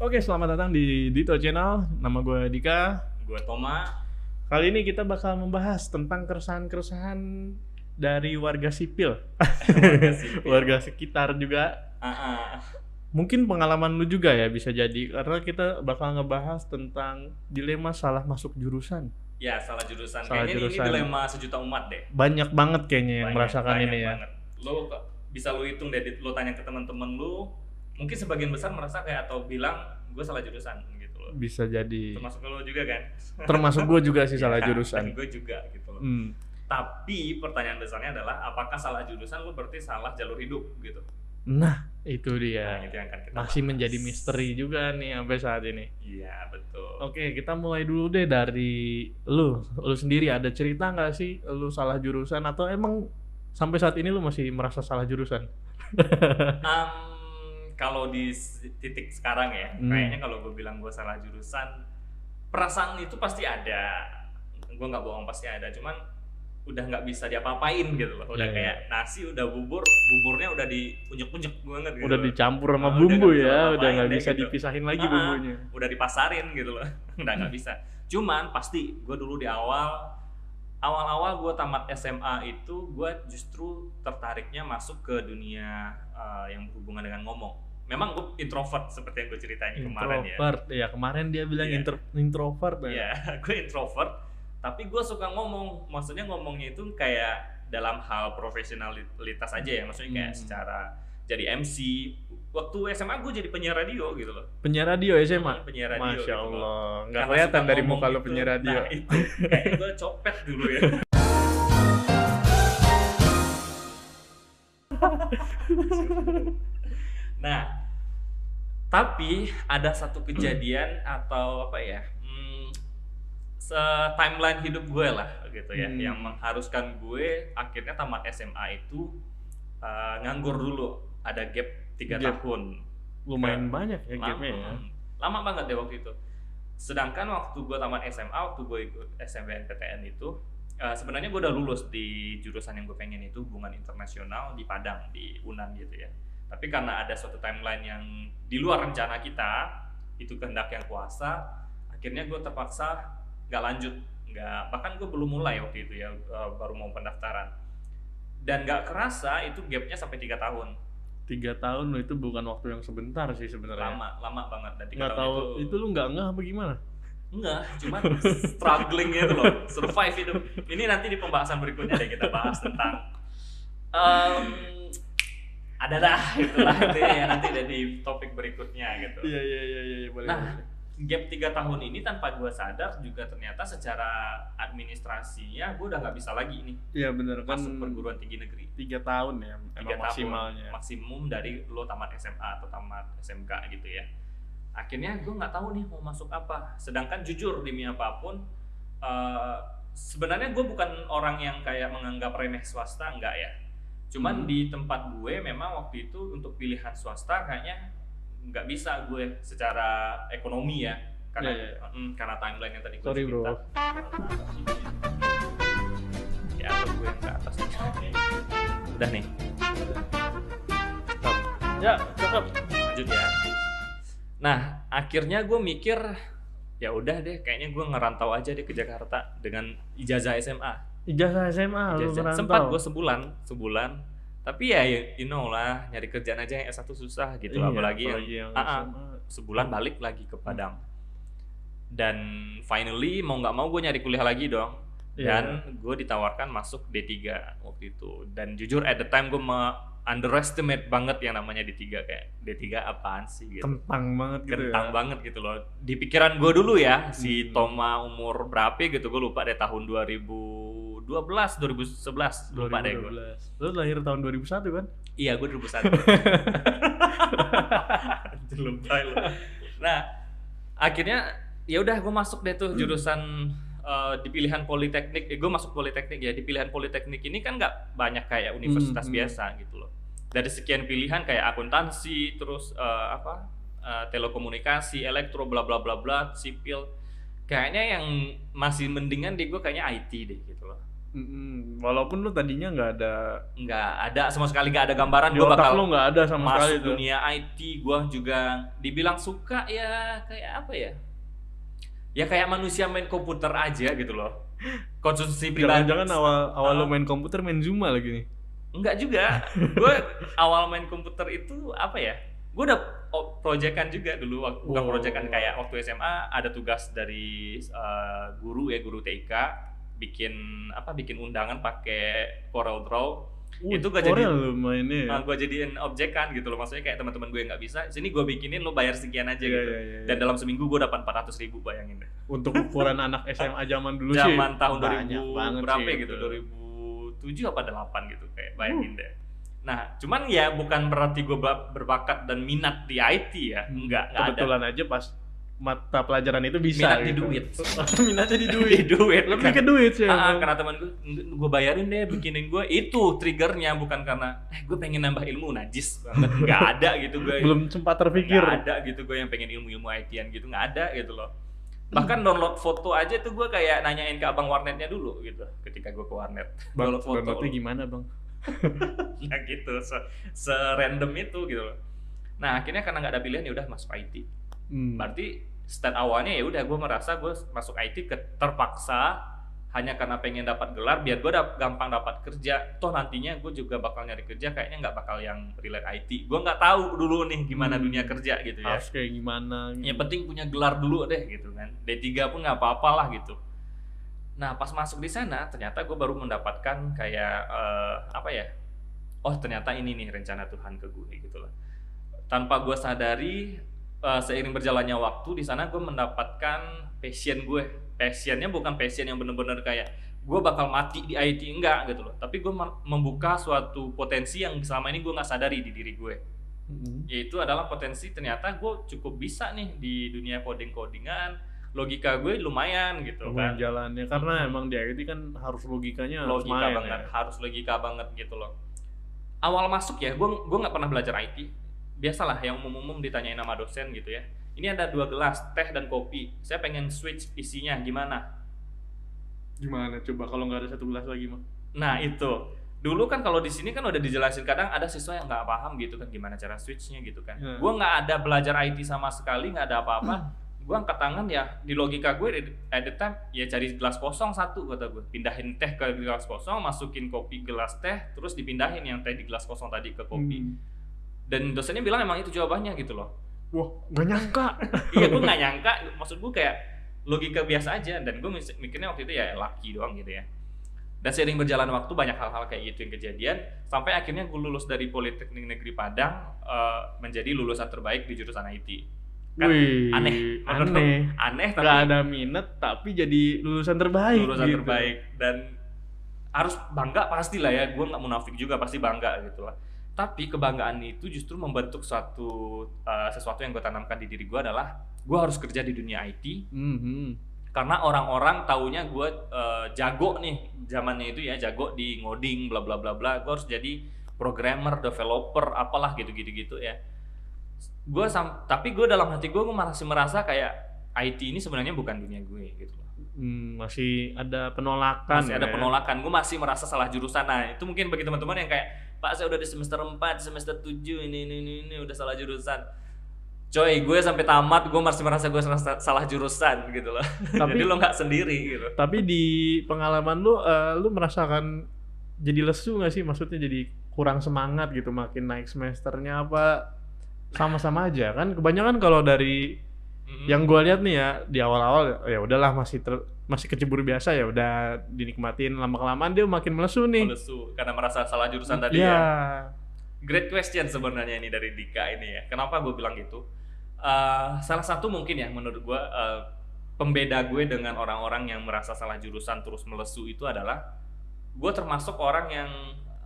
Oke, selamat datang di Dito Channel. Nama gue Dika. Gue Toma. Kali ini kita bakal membahas tentang keresahan-keresahan dari warga sipil. Warga sipil. warga sekitar juga. Ah, ah. Mungkin pengalaman lu juga ya bisa jadi karena kita bakal ngebahas tentang dilema salah masuk jurusan. Ya salah jurusan. Salah Kayaknya jurusan. ini dilema sejuta umat deh. Banyak banget kayaknya yang Banyak- merasakan banyak ini ya. banget. Lo bisa lo hitung deh, lo tanya ke teman-teman lu, mungkin sebagian besar merasa kayak atau bilang gue salah jurusan gitu loh. Bisa jadi. Termasuk lo juga kan? Termasuk gue juga sih salah jurusan. gue juga gitu loh. Hmm. Tapi pertanyaan besarnya adalah apakah salah jurusan lo berarti salah jalur hidup gitu? Nah, itu Nah, dia. itu yang akan kita Masih bahas. menjadi misteri juga nih sampai saat ini. Iya betul. Oke, kita mulai dulu deh dari lu. Lu sendiri ada cerita nggak sih lu salah jurusan atau emang sampai saat ini lu masih merasa salah jurusan? Am, kalau di titik sekarang ya, Hmm. kayaknya kalau gue bilang gue salah jurusan, perasaan itu pasti ada. Gue nggak bohong pasti ada, cuman udah nggak bisa diapa-apain gitu loh. Udah Iya, kayak nasi udah bubur, buburnya udah diunjuk-unjuk banget gitu. udah loh. dicampur sama udah bumbu bisa ya, udah nggak bisa gitu. dipisahin lagi Ah, bumbunya. Udah dipasarin gitu loh, udah nggak bisa. Cuman pasti gue dulu di awal, awal-awal gue tamat SMA itu gue justru tertariknya masuk ke dunia uh, yang berhubungan dengan ngomong. Memang gue introvert seperti yang gue ceritain kemarin ya. Introvert, ya. kemarin dia bilang Iya. inter- introvert. ya. Iya, gue introvert, tapi gue suka ngomong. Maksudnya ngomongnya itu kayak dalam hal profesionalitas aja ya. Maksudnya kayak Hmm. secara jadi MC. Waktu SMA gue jadi penyiar radio gitu loh. Penyiar radio SMA. Hmm, penyiar radio Masya gitu. Allah, nggak kelihatan dari muka gitu. penyiar radio. Nah itu kayaknya gue copet dulu ya. nah, tapi ada satu kejadian atau apa ya? Hmm, se- timeline hidup gue lah gitu ya, Hmm. yang mengharuskan gue akhirnya tamat SMA itu uh, nganggur dulu, ada gap tiga Gap. tahun Lumayan Kayak banyak ya lama, game-nya ya. lama banget deh waktu itu sedangkan waktu gue tamat SMA waktu gue ikut SMBNPTN itu eh, sebenarnya gue udah lulus di jurusan yang gue pengen itu hubungan internasional di Padang di Unan gitu ya tapi karena ada suatu timeline yang di luar rencana kita itu kehendak yang kuasa akhirnya gue terpaksa nggak lanjut nggak bahkan gue belum mulai waktu itu ya eh, baru mau pendaftaran dan nggak kerasa itu gapnya sampai tiga tahun Tiga tahun itu bukan waktu yang sebentar sih sebenarnya. lama lama banget dan tiga Nggak tahun tahu itu, lu nggak ngeh apa gimana? Enggak, cuman struggling gitu loh, survive hidup. Ini nanti di pembahasan berikutnya deh kita bahas tentang em, ada dah itulah itu ya nanti ada di topik berikutnya gitu. Iya iya iya iya boleh. Nah, boleh. Gap tiga tahun ini tanpa gue sadar juga ternyata secara administrasinya gue udah nggak bisa lagi nih Iya bener kan masuk perguruan tinggi negeri. tiga tahun ya Tiga emang tahun maksimalnya. maksimum dari lo tamat SMA atau tamat SMK gitu ya akhirnya gue nggak tahu nih mau masuk apa sedangkan jujur demi apa pun eh, sebenarnya gue bukan orang yang kayak menganggap remeh swasta enggak ya cuman Hmm. di tempat gue memang waktu itu untuk pilihan swasta kayaknya nggak bisa gue secara ekonomi ya karena Iya, iya. mm, karena timeline yang tadi gue Sorry, bro. cerita. ya atau gue yang ke atas udah nih Ya cakep. lanjut ya nah akhirnya gue mikir ya udah deh kayaknya gue ngerantau aja deh ke Jakarta dengan ijazah SMA Ijazah SMA lu Ijazah. merantau. sempat gue sebulan sebulan tapi ya you know lah nyari kerjaan aja yang S1 susah gitu Iya, apalagi, yang, yang ah. SMA. sebulan balik lagi ke Padang dan finally mau nggak mau gue nyari kuliah lagi dong Iya. dan gue ditawarkan masuk D3 waktu itu dan jujur at the time gue underestimate banget yang namanya D3 kayak D3 apaan sih gitu kentang banget gitu kentang ya. banget gitu loh di pikiran gue dulu ya si Hmm. Toma umur berapa gitu gue lupa deh tahun 2012 2011 lupa deh gue 2012. Lu lahir tahun 2001 kan? iya gue 2001 Anjir, lupa lu. nah akhirnya ya udah gue masuk deh tuh jurusan eh, di pilihan politeknik eh, gue masuk politeknik ya di pilihan politeknik ini kan nggak banyak kayak universitas Hmm, hmm. biasa gitu loh dari sekian pilihan kayak akuntansi terus eh, apa eh, telekomunikasi elektro bla bla bla bla sipil kayaknya yang masih mendingan di gue kayaknya IT deh gitu loh Mm-mm. Walaupun lu tadinya nggak ada nggak ada sama sekali nggak ada gambaran gue bakal lu nggak ada sama sekali masuk tuh. dunia IT gue juga dibilang suka ya kayak apa ya ya kayak manusia main komputer aja gitu loh konsumsi pribadi Jangan-jangan awal awal lu Ah. main komputer main Zuma lagi nih. Enggak juga. gue awal main komputer itu apa ya? Gue udah oh, proyekan juga dulu waktu bukan wow. proyekan kayak waktu SMA ada tugas dari uh, guru ya guru TIK bikin apa bikin undangan pakai Corel Draw. Uh, itu gue jadi mainnya. Ya? Ah, uh, gue jadiin objek kan gitu loh maksudnya kayak teman-teman gue yang nggak bisa sini gue bikinin lo bayar sekian aja yeah, gitu yeah, yeah, yeah. dan iya. dalam seminggu gue dapat 400 ribu bayangin deh untuk ukuran anak SMA zaman dulu zaman sih zaman tahun 2000 banget berapa ya sih, gitu 2000 tujuh apa delapan gitu kayak bayangin hmm. deh Nah, cuman ya bukan berarti gue berbakat dan minat di IT ya, hmm. enggak, enggak Kebetulan ada. aja pas mata pelajaran itu bisa minat gitu. di duit. Minatnya di duit. di duit. Lebih kan. ke duit sih. Ah, ah karena teman gue gue bayarin deh bikinin gue itu triggernya bukan karena eh gue pengen nambah ilmu najis banget. Enggak ada gitu gue. Belum sempat terpikir. Enggak ada gitu gue yang pengen ilmu-ilmu IT-an gitu, enggak ada gitu loh bahkan download foto aja tuh gue kayak nanyain ke abang warnetnya dulu gitu ketika gue ke warnet. Bang, download foto. downloadnya gimana bang? nah gitu se, se random itu gitu. Loh nah akhirnya karena nggak ada pilihan ya udah masuk IT Hmm. berarti start awalnya ya udah gue merasa gue masuk IT ke terpaksa hanya karena pengen dapat gelar biar gue dap- gampang dapat kerja. Toh nantinya gue juga bakal nyari kerja kayaknya nggak bakal yang relate IT gue nggak tahu dulu nih gimana Hmm. dunia kerja gitu ya. Harus kayak gimana? gitu. yang penting punya gelar dulu deh gitu kan. D3 pun nggak apa-apa lah gitu. Nah pas masuk di sana ternyata gue baru mendapatkan kayak eh, apa ya? Oh ternyata ini nih rencana Tuhan ke gue gitu loh. Tanpa gue sadari eh, seiring berjalannya waktu di sana gue mendapatkan passion gue passionnya bukan passion yang bener-bener kayak gue bakal mati di IT enggak gitu loh. Tapi gue membuka suatu potensi yang selama ini gue nggak sadari di diri gue. Hmm. yaitu adalah potensi ternyata gue cukup bisa nih di dunia coding codingan logika gue lumayan gitu Lumayan kan. jalannya karena emang di IT kan harus logikanya harus logika main banget ya. harus logika banget gitu loh. Awal masuk ya gue gue nggak pernah belajar IT biasalah yang umum umum ditanyain sama dosen gitu ya ini ada dua gelas teh dan kopi. Saya pengen switch isinya gimana? Gimana? Coba kalau nggak ada satu gelas lagi mah? nah itu. Dulu kan kalau di sini kan udah dijelasin kadang ada siswa yang nggak paham gitu kan gimana cara switchnya gitu kan. Hmm. gue nggak ada belajar IT sama sekali nggak ada apa-apa. Gue angkat tangan ya di logika gue at the time ya cari gelas kosong satu kata gue pindahin teh ke gelas kosong masukin kopi gelas teh terus dipindahin yang teh di gelas kosong tadi ke kopi. Hmm. dan dosennya bilang emang itu jawabannya gitu loh Wah, nggak nyangka. iya gue nggak nyangka maksud gue kayak logika biasa aja dan gue mikirnya waktu itu ya lucky doang gitu ya dan seiring berjalan waktu banyak hal-hal kayak gitu yang kejadian sampai akhirnya gue lulus dari Politeknik Negeri Padang eh, menjadi lulusan terbaik di jurusan IT Kan Wih, aneh. aneh. aneh tapi Nggak ada minat tapi jadi lulusan terbaik. lulusan gitu. terbaik dan harus bangga pasti lah ya gue nggak munafik juga pasti bangga gitu lah tapi kebanggaan itu justru membentuk suatu eh, sesuatu yang gue tanamkan di diri gue adalah gue harus kerja di dunia IT Mhm. karena orang-orang taunya gue eh, jago nih zamannya itu ya jago di ngoding bla bla bla bla gue harus jadi programmer developer apalah gitu gitu gitu ya gue sam tapi gue dalam hati gue gue masih merasa kayak IT ini sebenarnya bukan dunia gue gitu Hmm, masih ada penolakan. masih ada ya. penolakan gue masih merasa salah jurusan nah itu mungkin bagi teman-teman yang kayak pak saya udah di semester 4 semester 7 ini ini ini, ini udah salah jurusan. Coy gue sampai tamat gue masih merasa gue salah, jurusan gitu loh. Tapi jadi lo nggak sendiri gitu. Tapi di pengalaman lu eh, lu merasakan jadi lesu nggak sih? Maksudnya jadi kurang semangat gitu makin naik semesternya apa? Sama-sama aja kan? Kebanyakan kalau dari Mm-mm. yang gue lihat nih ya di awal-awal ya udahlah masih ter, masih kecebur biasa ya udah dinikmatin. Lama kelamaan dia makin melesu nih. Lesu karena merasa salah jurusan tadi ya ya. Great question sebenarnya ini dari Dika ini ya. Kenapa gue bilang gitu? Eh, salah satu mungkin ya menurut gue eh, pembeda gue dengan orang-orang yang merasa salah jurusan terus melesu itu adalah gue termasuk orang yang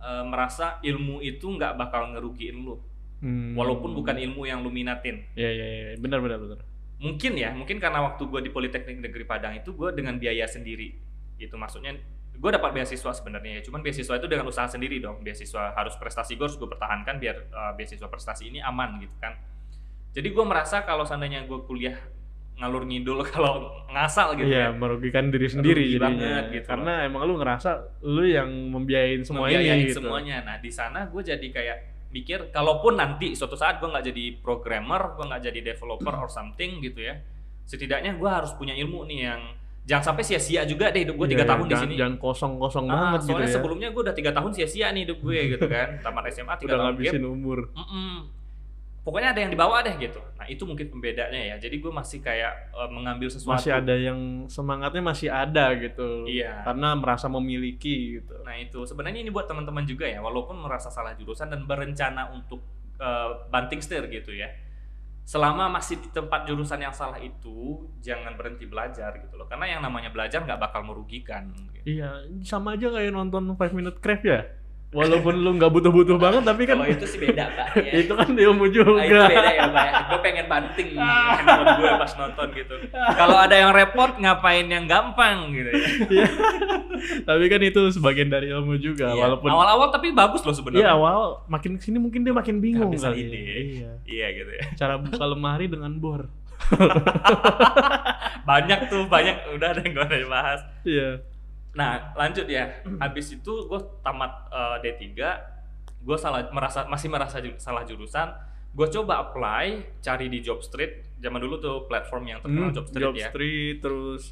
eh, merasa ilmu itu nggak bakal ngerugiin lu. Hmm. walaupun bukan ilmu yang lu minatin. Ya ya ya benar benar benar mungkin ya mungkin karena waktu gue di Politeknik Negeri Padang itu gue dengan biaya sendiri gitu maksudnya gue dapat beasiswa sebenarnya ya cuman beasiswa itu dengan usaha sendiri dong beasiswa harus prestasi gue harus gue pertahankan biar uh, beasiswa prestasi ini aman gitu kan jadi gue merasa kalau seandainya gue kuliah ngalur ngidul kalau ngasal gitu Iya, ya. merugikan diri sendiri Rugi jadinya. banget gitu Karena emang lu ngerasa lu yang membiayain semua Ngebiayain ini gitu. semuanya. Nah di sana gue jadi kayak mikir, kalaupun nanti suatu saat gue nggak jadi programmer, gue nggak jadi developer or something gitu ya, setidaknya gue harus punya ilmu nih yang jangan sampai sia-sia juga deh hidup gue tiga Iya, tahun di sini. Jangan kosong-kosong Ah, banget gitu soalnya ya. sebelumnya gue udah tiga tahun sia-sia nih hidup gue gitu kan, tamat SMA tiga tahun ngabisin umur. Mm-mm. Pokoknya ada yang dibawa deh gitu. Nah itu mungkin pembedanya ya. Jadi gue masih kayak eh, mengambil sesuatu. Masih ada yang semangatnya masih ada gitu. Iya. Karena merasa memiliki gitu. Nah itu sebenarnya ini buat teman-teman juga ya, walaupun merasa salah jurusan dan berencana untuk eh, banting setir gitu ya. Selama masih di tempat jurusan yang salah itu, jangan berhenti belajar gitu loh. Karena yang namanya belajar nggak bakal merugikan. Gitu. Iya, sama aja kayak nonton 5 Minute Craft ya. Walaupun lu nggak butuh-butuh banget tapi kan Kalau itu sih beda pak. Ya. itu kan ilmu juga. Nah, itu beda ya pak. Gue pengen banting handphone gue pas nonton gitu. Kalau ada yang repot, ngapain yang gampang gitu ya. Iya. tapi kan itu sebagian dari ilmu juga Iya. walaupun awal-awal tapi bagus loh Iya sebenarnya. awal makin ke sini mungkin dia makin bingung kali. ide. Iya. Iya gitu ya. Cara buka lemari dengan bor. Banyak tuh, banyak udah ada yang gak ada yang bahas. Iya. Nah, lanjut ya. Habis itu gue tamat eh, D3, gue salah merasa masih merasa ju- salah jurusan. Gue coba apply, cari di Jobstreet. Zaman dulu tuh platform yang terkenal Hmm, Jobstreet job ya. street terus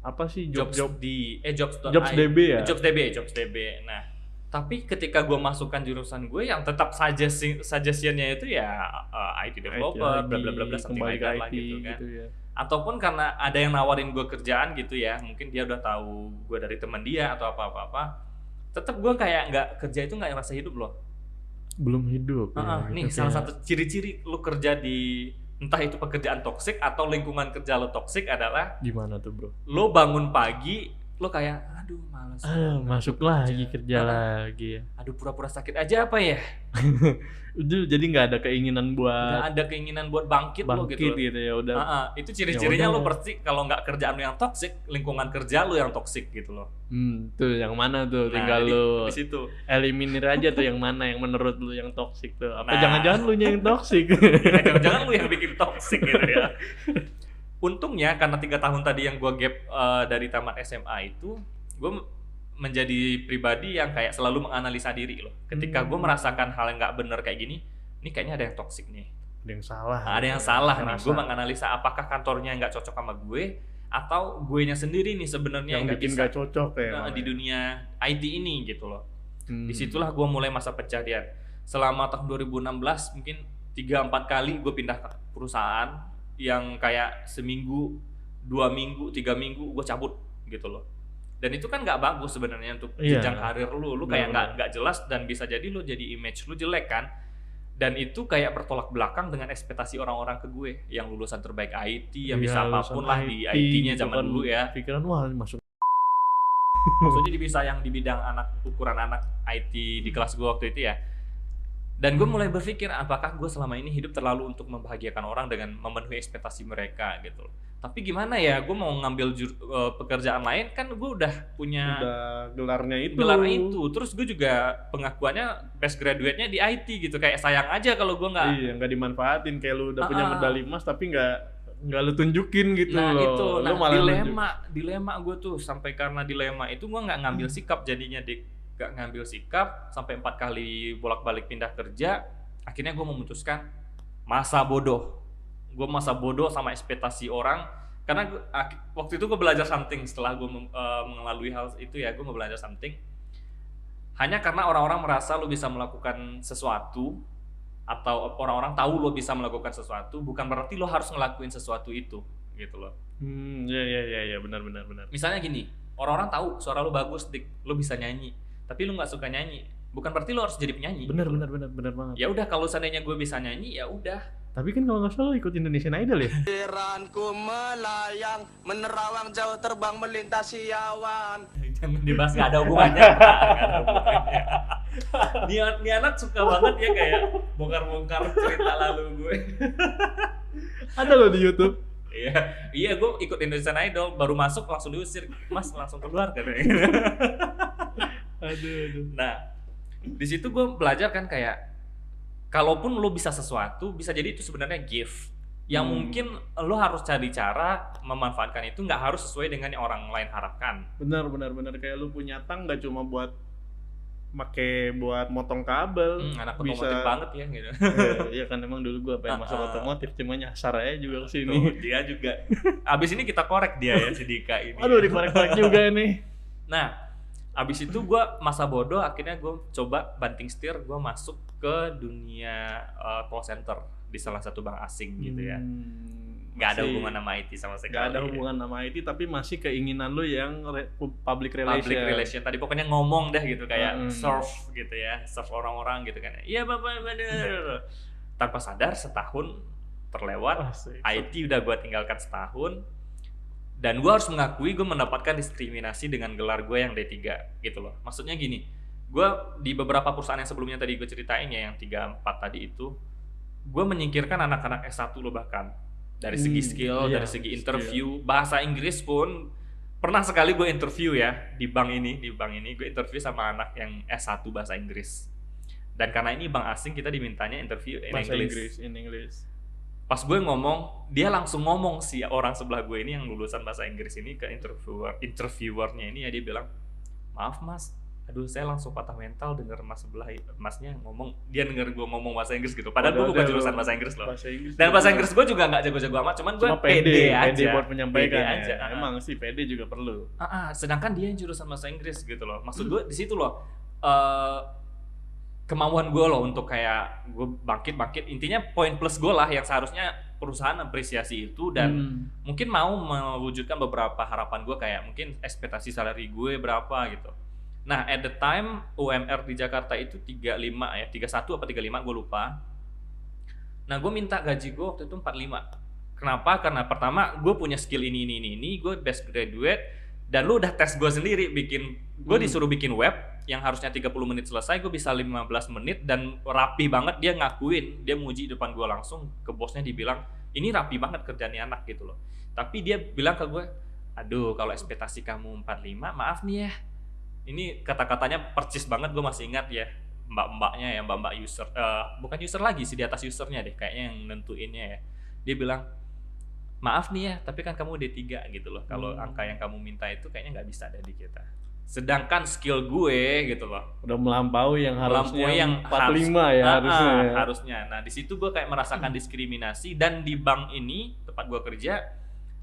apa sih job Jobs job di eh jobs Jobs DB ya? Jobs DB, Jobs DB. Nah, tapi ketika gue masukkan jurusan gue yang tetap suggesti suggestionnya itu ya eh, IT developer, bla bla bla bla something like that lah gitu kan. gitu ya. Ataupun karena ada yang nawarin gue kerjaan gitu ya, mungkin dia udah tahu gue dari teman dia atau apa apa apa. Tetap gue kayak nggak kerja itu nggak ngerasa hidup loh. Belum hidup. ya, Heeh, gitu nih kayak- salah satu ciri-ciri lu kerja di entah itu pekerjaan toksik atau lingkungan kerja lo toksik adalah gimana tuh bro? lo bangun pagi lo kayak aduh males banget masuk kerja." lagi kerja lagi ya. aduh pura-pura sakit aja apa ya jadi nggak ada keinginan buat ada keinginan buat bangkit, lo bangkit gitu gitu, ya udah. Ah, ah, itu ciri-cirinya Ya lo udah. pasti kalau nggak kerjaan lo yang toksik lingkungan kerja lo yang toksik gitu loh Hmm, tuh yang mana tuh? Nah, Tinggal di situ eliminir aja tuh yang mana yang menurut lu yang toksik tuh. Apa Nah. jangan-jangan lu yang toksik? Ya, jangan-jangan lu yang bikin toxic gitu ya. Untungnya karena tiga tahun tadi yang gue gap eh, dari tamat SMA itu, gue menjadi pribadi yang kayak selalu menganalisa diri loh. Ketika gue Hmm. merasakan hal yang nggak bener kayak gini, ini kayaknya ada yang toxic nih. ada yang salah. Nah, ada yang salah nih. Gue menganalisa apakah kantornya nggak cocok sama gue atau gue nya sendiri nih sebenarnya yang yang nggak bikin bisa gak cocok ya. nah, di dunia IT ini gitu loh. Hmm. Di situlah gue mulai masa pencarian. Selama tahun 2016 mungkin 3-4 kali gue pindah ke perusahaan yang kayak seminggu, dua minggu, tiga minggu gue cabut gitu loh. Dan itu kan nggak bagus sebenarnya untuk Iya. jenjang karir lu. Lu kayak nggak nggak jelas dan bisa jadi lu jadi image lu jelek kan. Dan itu kayak bertolak belakang dengan ekspektasi orang-orang ke gue yang lulusan terbaik IT, yang Iya, bisa apa pun lah di IT IT-nya gitu zaman kan. dulu ya. Pikiran wah masuk maksudnya di bisa yang di bidang anak ukuran anak IT di kelas gue waktu itu ya dan gue mulai berpikir apakah gue selama ini hidup terlalu untuk membahagiakan orang dengan memenuhi ekspektasi mereka gitu tapi gimana ya gue mau ngambil jur- eh, pekerjaan lain kan gue udah punya udah gelarnya itu. gelar itu terus gue juga pengakuannya best graduate-nya di IT gitu kayak sayang aja kalau gue nggak Iya, nggak dimanfaatin kayak lu udah punya Ah, ah. medali emas tapi nggak nggak lu tunjukin gitu nah loh. itu Lu nah malah dilema dilema gue tuh sampai karena dilema itu gue nggak Hmm. ngambil sikap jadinya dik nggak ngambil sikap sampai empat kali bolak balik pindah kerja akhirnya gue memutuskan masa bodoh. Gue masa bodoh sama ekspektasi orang. Karena gua- ak- waktu itu gue belajar something setelah gue mengalami hal itu ya gue belajar something. Hanya karena orang-orang merasa lo bisa melakukan sesuatu atau orang-orang tahu lo bisa melakukan sesuatu bukan berarti lo harus ngelakuin sesuatu itu gitu loh. Hmm, ya ya ya ya benar benar benar. misalnya gini orang-orang tahu suara lo bagus dik. Lo bisa nyanyi tapi lo nggak suka nyanyi bukan berarti lo harus jadi penyanyi Benar gitu benar loh. benar benar banget. ya udah kalau seandainya gue bisa nyanyi ya udah Tapi kan kalau nggak salah lu ikut Indonesian Idol ya? Pikiranku melayang, menerawang jauh terbang melintasi awan. jangan dibahas nggak ada hubungannya. Nggak ada hubungannya anak suka banget ya kayak bongkar-bongkar cerita lalu gue Ada loh di YouTube. iya iya gue ikut Indonesian Idol baru masuk langsung diusir mas langsung keluar katanya Aduh aduh. Nah, di situ gue belajar kan kayak kalaupun lo bisa sesuatu, bisa jadi itu sebenarnya gift. yang Hmm. mungkin lo harus cari cara memanfaatkan itu nggak harus sesuai dengan yang orang lain harapkan benar benar benar kayak lu punya tang nggak cuma buat make buat motong kabel hmm, anak bisa otomotif banget ya gitu Iya kan emang dulu gua pengen masuk otomotif cuma nyasar aja juga ke sini. Dia juga abis ini kita korek dia ya si Dika ini Aduh dikorek-korek juga nih. Nah, abis itu gue masa bodoh, akhirnya gue coba banting setir, gue masuk ke dunia uh, call center di salah satu bank asing gitu ya. Hmm, Nggak ada hubungan sama IT sama sekali. nggak ada hubungan sama IT tapi masih keinginan lu yang re- public relation. Public relation tadi pokoknya ngomong deh gitu kayak Hmm. serve gitu ya, serve orang-orang gitu kan. Iya bapak bener. Tanpa sadar setahun terlewat, Asik. IT udah gue tinggalkan setahun dan gue harus mengakui gue mendapatkan diskriminasi dengan gelar gue yang D3 gitu loh. Maksudnya gini gue di beberapa perusahaan yang sebelumnya tadi gue ceritain ya yang 3 4 tadi itu gue menyingkirkan anak-anak S1 loh bahkan. Dari segi Hmm, skill iya, dari segi skill. interview. Bahasa Inggris pun pernah sekali gue interview ya di bank ini di bank ini. Gue interview sama anak yang S1 bahasa Inggris. Dan karena ini bank asing kita dimintanya interview in bahasa English. Inggris, in English. Pas gue ngomong dia langsung ngomong si orang sebelah gue ini yang lulusan bahasa Inggris ini ke interviewer interviewernya ini ya dia bilang maaf mas aduh saya langsung patah mental denger mas sebelah masnya ngomong dia denger gue ngomong bahasa Inggris gitu padahal gue bukan jurusan bahasa Inggris loh Bahasa Inggris. dan bahasa Inggris gue juga nggak jago-jago amat cuman gue cuma pede, pede, aja pede buat menyampaikan Pede ya. aja ah. Emang sih pede juga perlu. Ah, ah, sedangkan dia yang jurusan bahasa Inggris gitu loh. Hmm. Maksud gue di situ loh eh kemauan gue loh untuk kayak gue bangkit bangkit. Intinya poin plus gue lah yang seharusnya perusahaan apresiasi itu dan Hmm. mungkin mau mewujudkan beberapa harapan gue kayak mungkin ekspektasi salary gue berapa gitu. Nah, at the time UMR di Jakarta itu 35 ya, 31 apa 35 gue lupa. Nah, gue minta gaji gue waktu itu 45. Kenapa? Karena pertama gue punya skill ini ini ini ini, gue best graduate dan lu udah tes gue sendiri bikin gue Hmm. disuruh bikin web yang harusnya 30 menit selesai gue bisa 15 menit dan rapi banget dia ngakuin dia muji depan gue langsung ke bosnya dibilang ini rapi banget kerjanya anak gitu loh. Tapi dia bilang ke gue aduh kalau ekspektasi kamu 45 maaf nih ya. Ini kata-katanya percis banget gue masih ingat ya mbak-mbaknya ya mbak-mbak user eh, bukan user lagi sih di atas usernya deh kayaknya yang nentuinnya ya. Dia bilang maaf nih ya tapi kan kamu D3 gitu loh. Kalau Hmm. angka yang kamu minta itu kayaknya nggak bisa ada di kita sedangkan skill gue gitu loh Udah melampaui yang harusnya Melampaui yang 45 harus- ya Ah, harusnya. ya. harusnya. Nah di situ gue kayak merasakan diskriminasi dan di bank ini tempat gue kerja,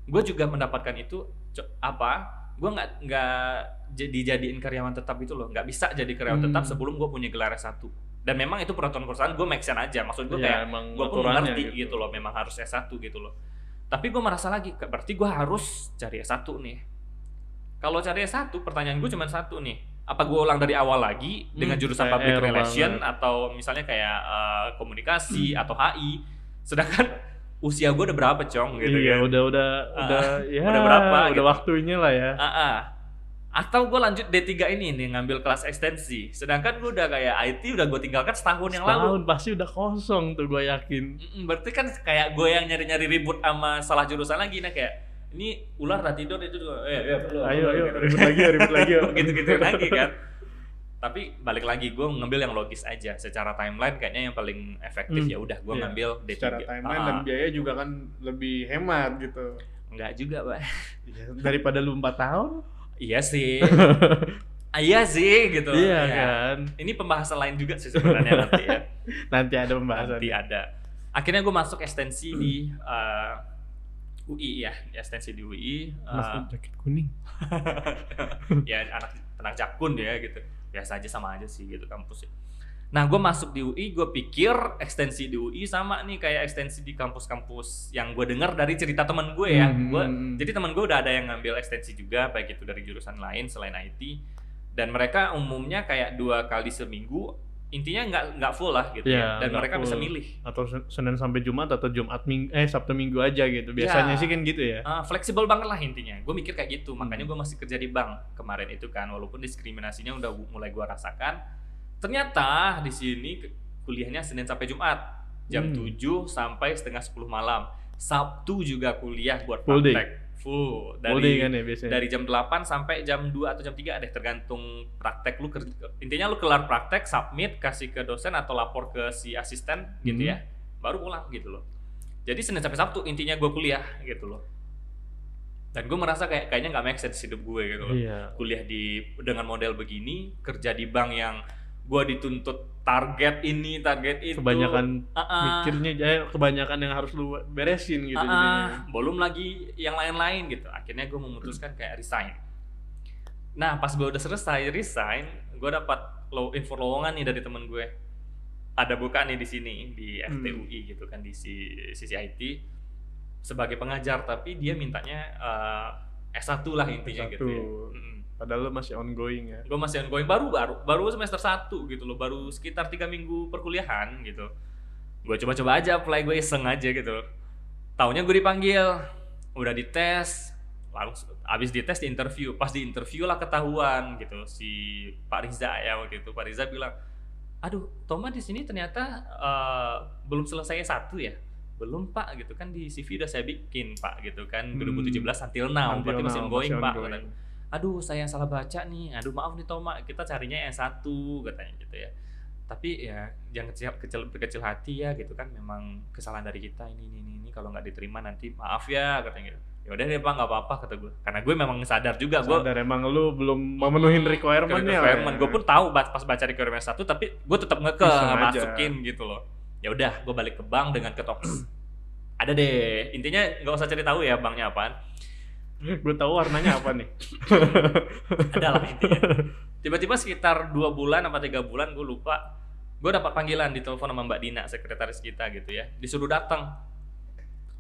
gue juga mendapatkan itu apa? Gue nggak nggak jadi dijadiin karyawan tetap itu loh, nggak bisa jadi karyawan Hmm. tetap sebelum gue punya gelar S1 Dan memang itu peraturan perusahaan gue make sense aja, maksud gue Iya, kayak gue pun ngerti gitu. loh, memang harus S1 gitu loh. Tapi gue merasa lagi, berarti gue harus cari S1 nih. Kalau cari S1, pertanyaan gue cuma satu nih. Apa gue ulang dari awal lagi dengan Hmm, jurusan PR public relation banget. atau misalnya kayak eh, komunikasi atau HI. Sedangkan usia gue udah berapa, Cong gitu iya, kan. udah udah Ah, udah ya udah berapa udah gitu. waktunya lah ya. Ah, ah. Atau gue lanjut D3 ini nih ngambil kelas ekstensi. Sedangkan gue udah kayak IT udah gue tinggalkan setahun yang lalu. Setahun pasti udah kosong tuh gue yakin. Berarti kan kayak gue yang nyari-nyari ribut sama salah jurusan lagi nah kayak ini ular udah tidur itu juga eh, eh, belum, Ayo ayo gitu. ribut lagi ribut lagi. yuk. gitu-gitu lagi kan tapi balik lagi gue ngambil yang logis aja secara timeline kayaknya yang paling efektif Hmm, ya udah gue iya. ngambil D3 Secara timeline dan Ah, biaya juga kan lebih hemat gitu. enggak juga pak Ya, daripada lu 4 tahun. iya sih Ah, iya sih gitu Iya Ya. kan. ini pembahasan lain juga sih sebenarnya nanti ya Nanti ada pembahasan. nanti ada akhirnya gue masuk ekstensi di uh, UI ya ekstensi di UI Mas uh, jaket kuning. ya anak anak jakun ya gitu biasa aja sama aja sih gitu kampus ya nah gue masuk di UI gue pikir ekstensi di UI sama nih kayak ekstensi di kampus-kampus yang gue dengar dari cerita teman gue ya Hmm. gue jadi teman gue udah ada yang ngambil ekstensi juga baik itu dari jurusan lain selain IT dan mereka umumnya kayak dua kali seminggu intinya nggak nggak full lah gitu Iya, ya dan nggak mereka bisa full. milih Atau Sen- Senin sampai Jumat atau Jumat minggu eh Sabtu Minggu aja gitu. Biasanya Ya. sih kan gitu ya. Ah, fleksibel banget lah intinya. Gue mikir kayak gitu, Hmm. makanya gue masih kerja di bank kemarin itu kan, walaupun diskriminasinya udah mulai gue rasakan. Ternyata di sini kuliahnya Senin sampai Jumat, jam Hmm. 7 sampai setengah 10 malam. Sabtu juga kuliah buat praktek. Full. Day kan ya biasanya. dari jam 8 sampai jam 2 atau jam 3 deh tergantung praktek lu kerja. Intinya lu kelar praktek, submit, kasih ke dosen atau lapor ke si asisten gitu Hmm. ya. Baru pulang gitu loh. jadi Senin sampai Sabtu intinya gue kuliah gitu loh dan gue merasa kayak kayaknya nggak make sense hidup gue gitu loh Iya. kuliah di dengan model begini kerja di bank yang gue dituntut target ini target itu Kebanyakan Ah, ah. mikirnya eh, kebanyakan yang harus lu beresin gitu ah. jadinya. belum lagi yang lain-lain gitu akhirnya gue memutuskan kayak resign nah pas gue udah selesai resign gue dapat low info lowongan nih dari temen gue ada buka nih di sini di Hmm. FTUI gitu kan di si- sisi IT sebagai pengajar tapi dia mintanya eh, S1 lah intinya S1. gitu ya. Mm-mm. Padahal lu masih ongoing ya. gue masih ongoing. Baru baru baru semester 1 gitu loh. Baru sekitar tiga minggu perkuliahan gitu. Gue coba-coba aja apply gue iseng aja gitu taunya gue dipanggil. Udah dites. Langsung abis dites di interview pas di interview lah ketahuan gitu. Si Pak Riza ya waktu itu. Pak Riza bilang aduh Toma di sini ternyata eh, belum selesai satu ya? Belum pak. Gitu kan di CV udah saya bikin pak gitu kan. Hmm. 2017 until now. Until berarti masih now, ongoing pak ongoing. Aduh saya yang salah baca nih. Aduh maaf nih Toma kita carinya yang satu katanya gitu ya. Tapi ya jangan kecil, kecil berkecil hati ya gitu kan memang kesalahan dari kita ini ini ini, ini kalau nggak diterima nanti maaf ya katanya gitu. Ya udah deh pak nggak apa-apa kata gue karena gue memang sadar juga gue Sadar emang lu belum memenuhi requirement-nya. lah requirement. Ya. gue pun tahu pas baca requirement satu tapi gue tetap ngeke aja. masukin gitu loh. Ya udah gue balik ke bank dengan ketok. Ada deh. Intinya nggak usah cari tahu ya banknya apaan gue tahu warnanya apa nih. ada lah intinya tiba-tiba sekitar dua bulan apa tiga bulan gue lupa gue dapat panggilan di telepon sama Mbak Dina sekretaris kita gitu ya disuruh datang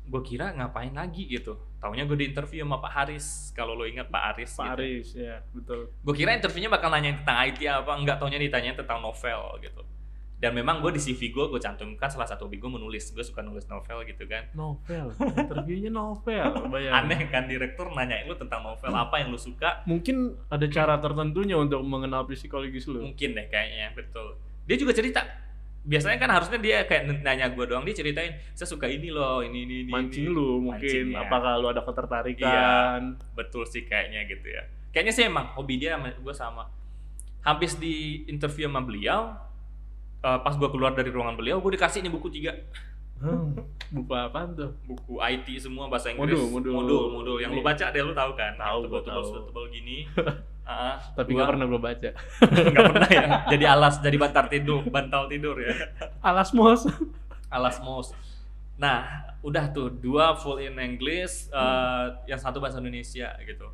gue kira ngapain lagi gitu taunya gue di interview sama Pak Haris kalau lo ingat Pak Haris Pak gitu. Aris ya, betul. gue kira interviewnya bakal nanya tentang IT apa enggak taunya ditanya tentang novel gitu dan memang gue di CV gue gue cantumkan salah satu hobi gue menulis gue suka nulis novel gitu kan Novel, interviewnya novel, bayang. aneh kan direktur nanyain lu tentang novel apa yang lu suka Mungkin ada cara tertentunya untuk mengenal psikologis lu. mungkin deh kayaknya betul dia juga cerita biasanya kan harusnya dia kayak nanya gue doang dia ceritain saya suka ini loh ini ini ini Mancing ini." lu mungkin Mancing, ya. apakah lu ada ketertarikan. betul sih kayaknya gitu ya kayaknya sih emang hobi dia sama gue sama habis di interview sama beliau eh, pas gue keluar dari ruangan beliau gue dikasih ini buku tiga. Hmm, buku apaan tuh? buku IT semua bahasa Inggris. Modul, modul. modul, yang lu Ini. baca deh lu tahu kan? Tahu, tebel gua tebel tahu. tebel gini. Ah, Tapi gua- nggak pernah gue baca. nggak pernah ya? Jadi alas jadi bantal tidur bantal tidur ya? Alas mos. alas mouse nah udah tuh dua full in English eh, yang satu bahasa Indonesia gitu.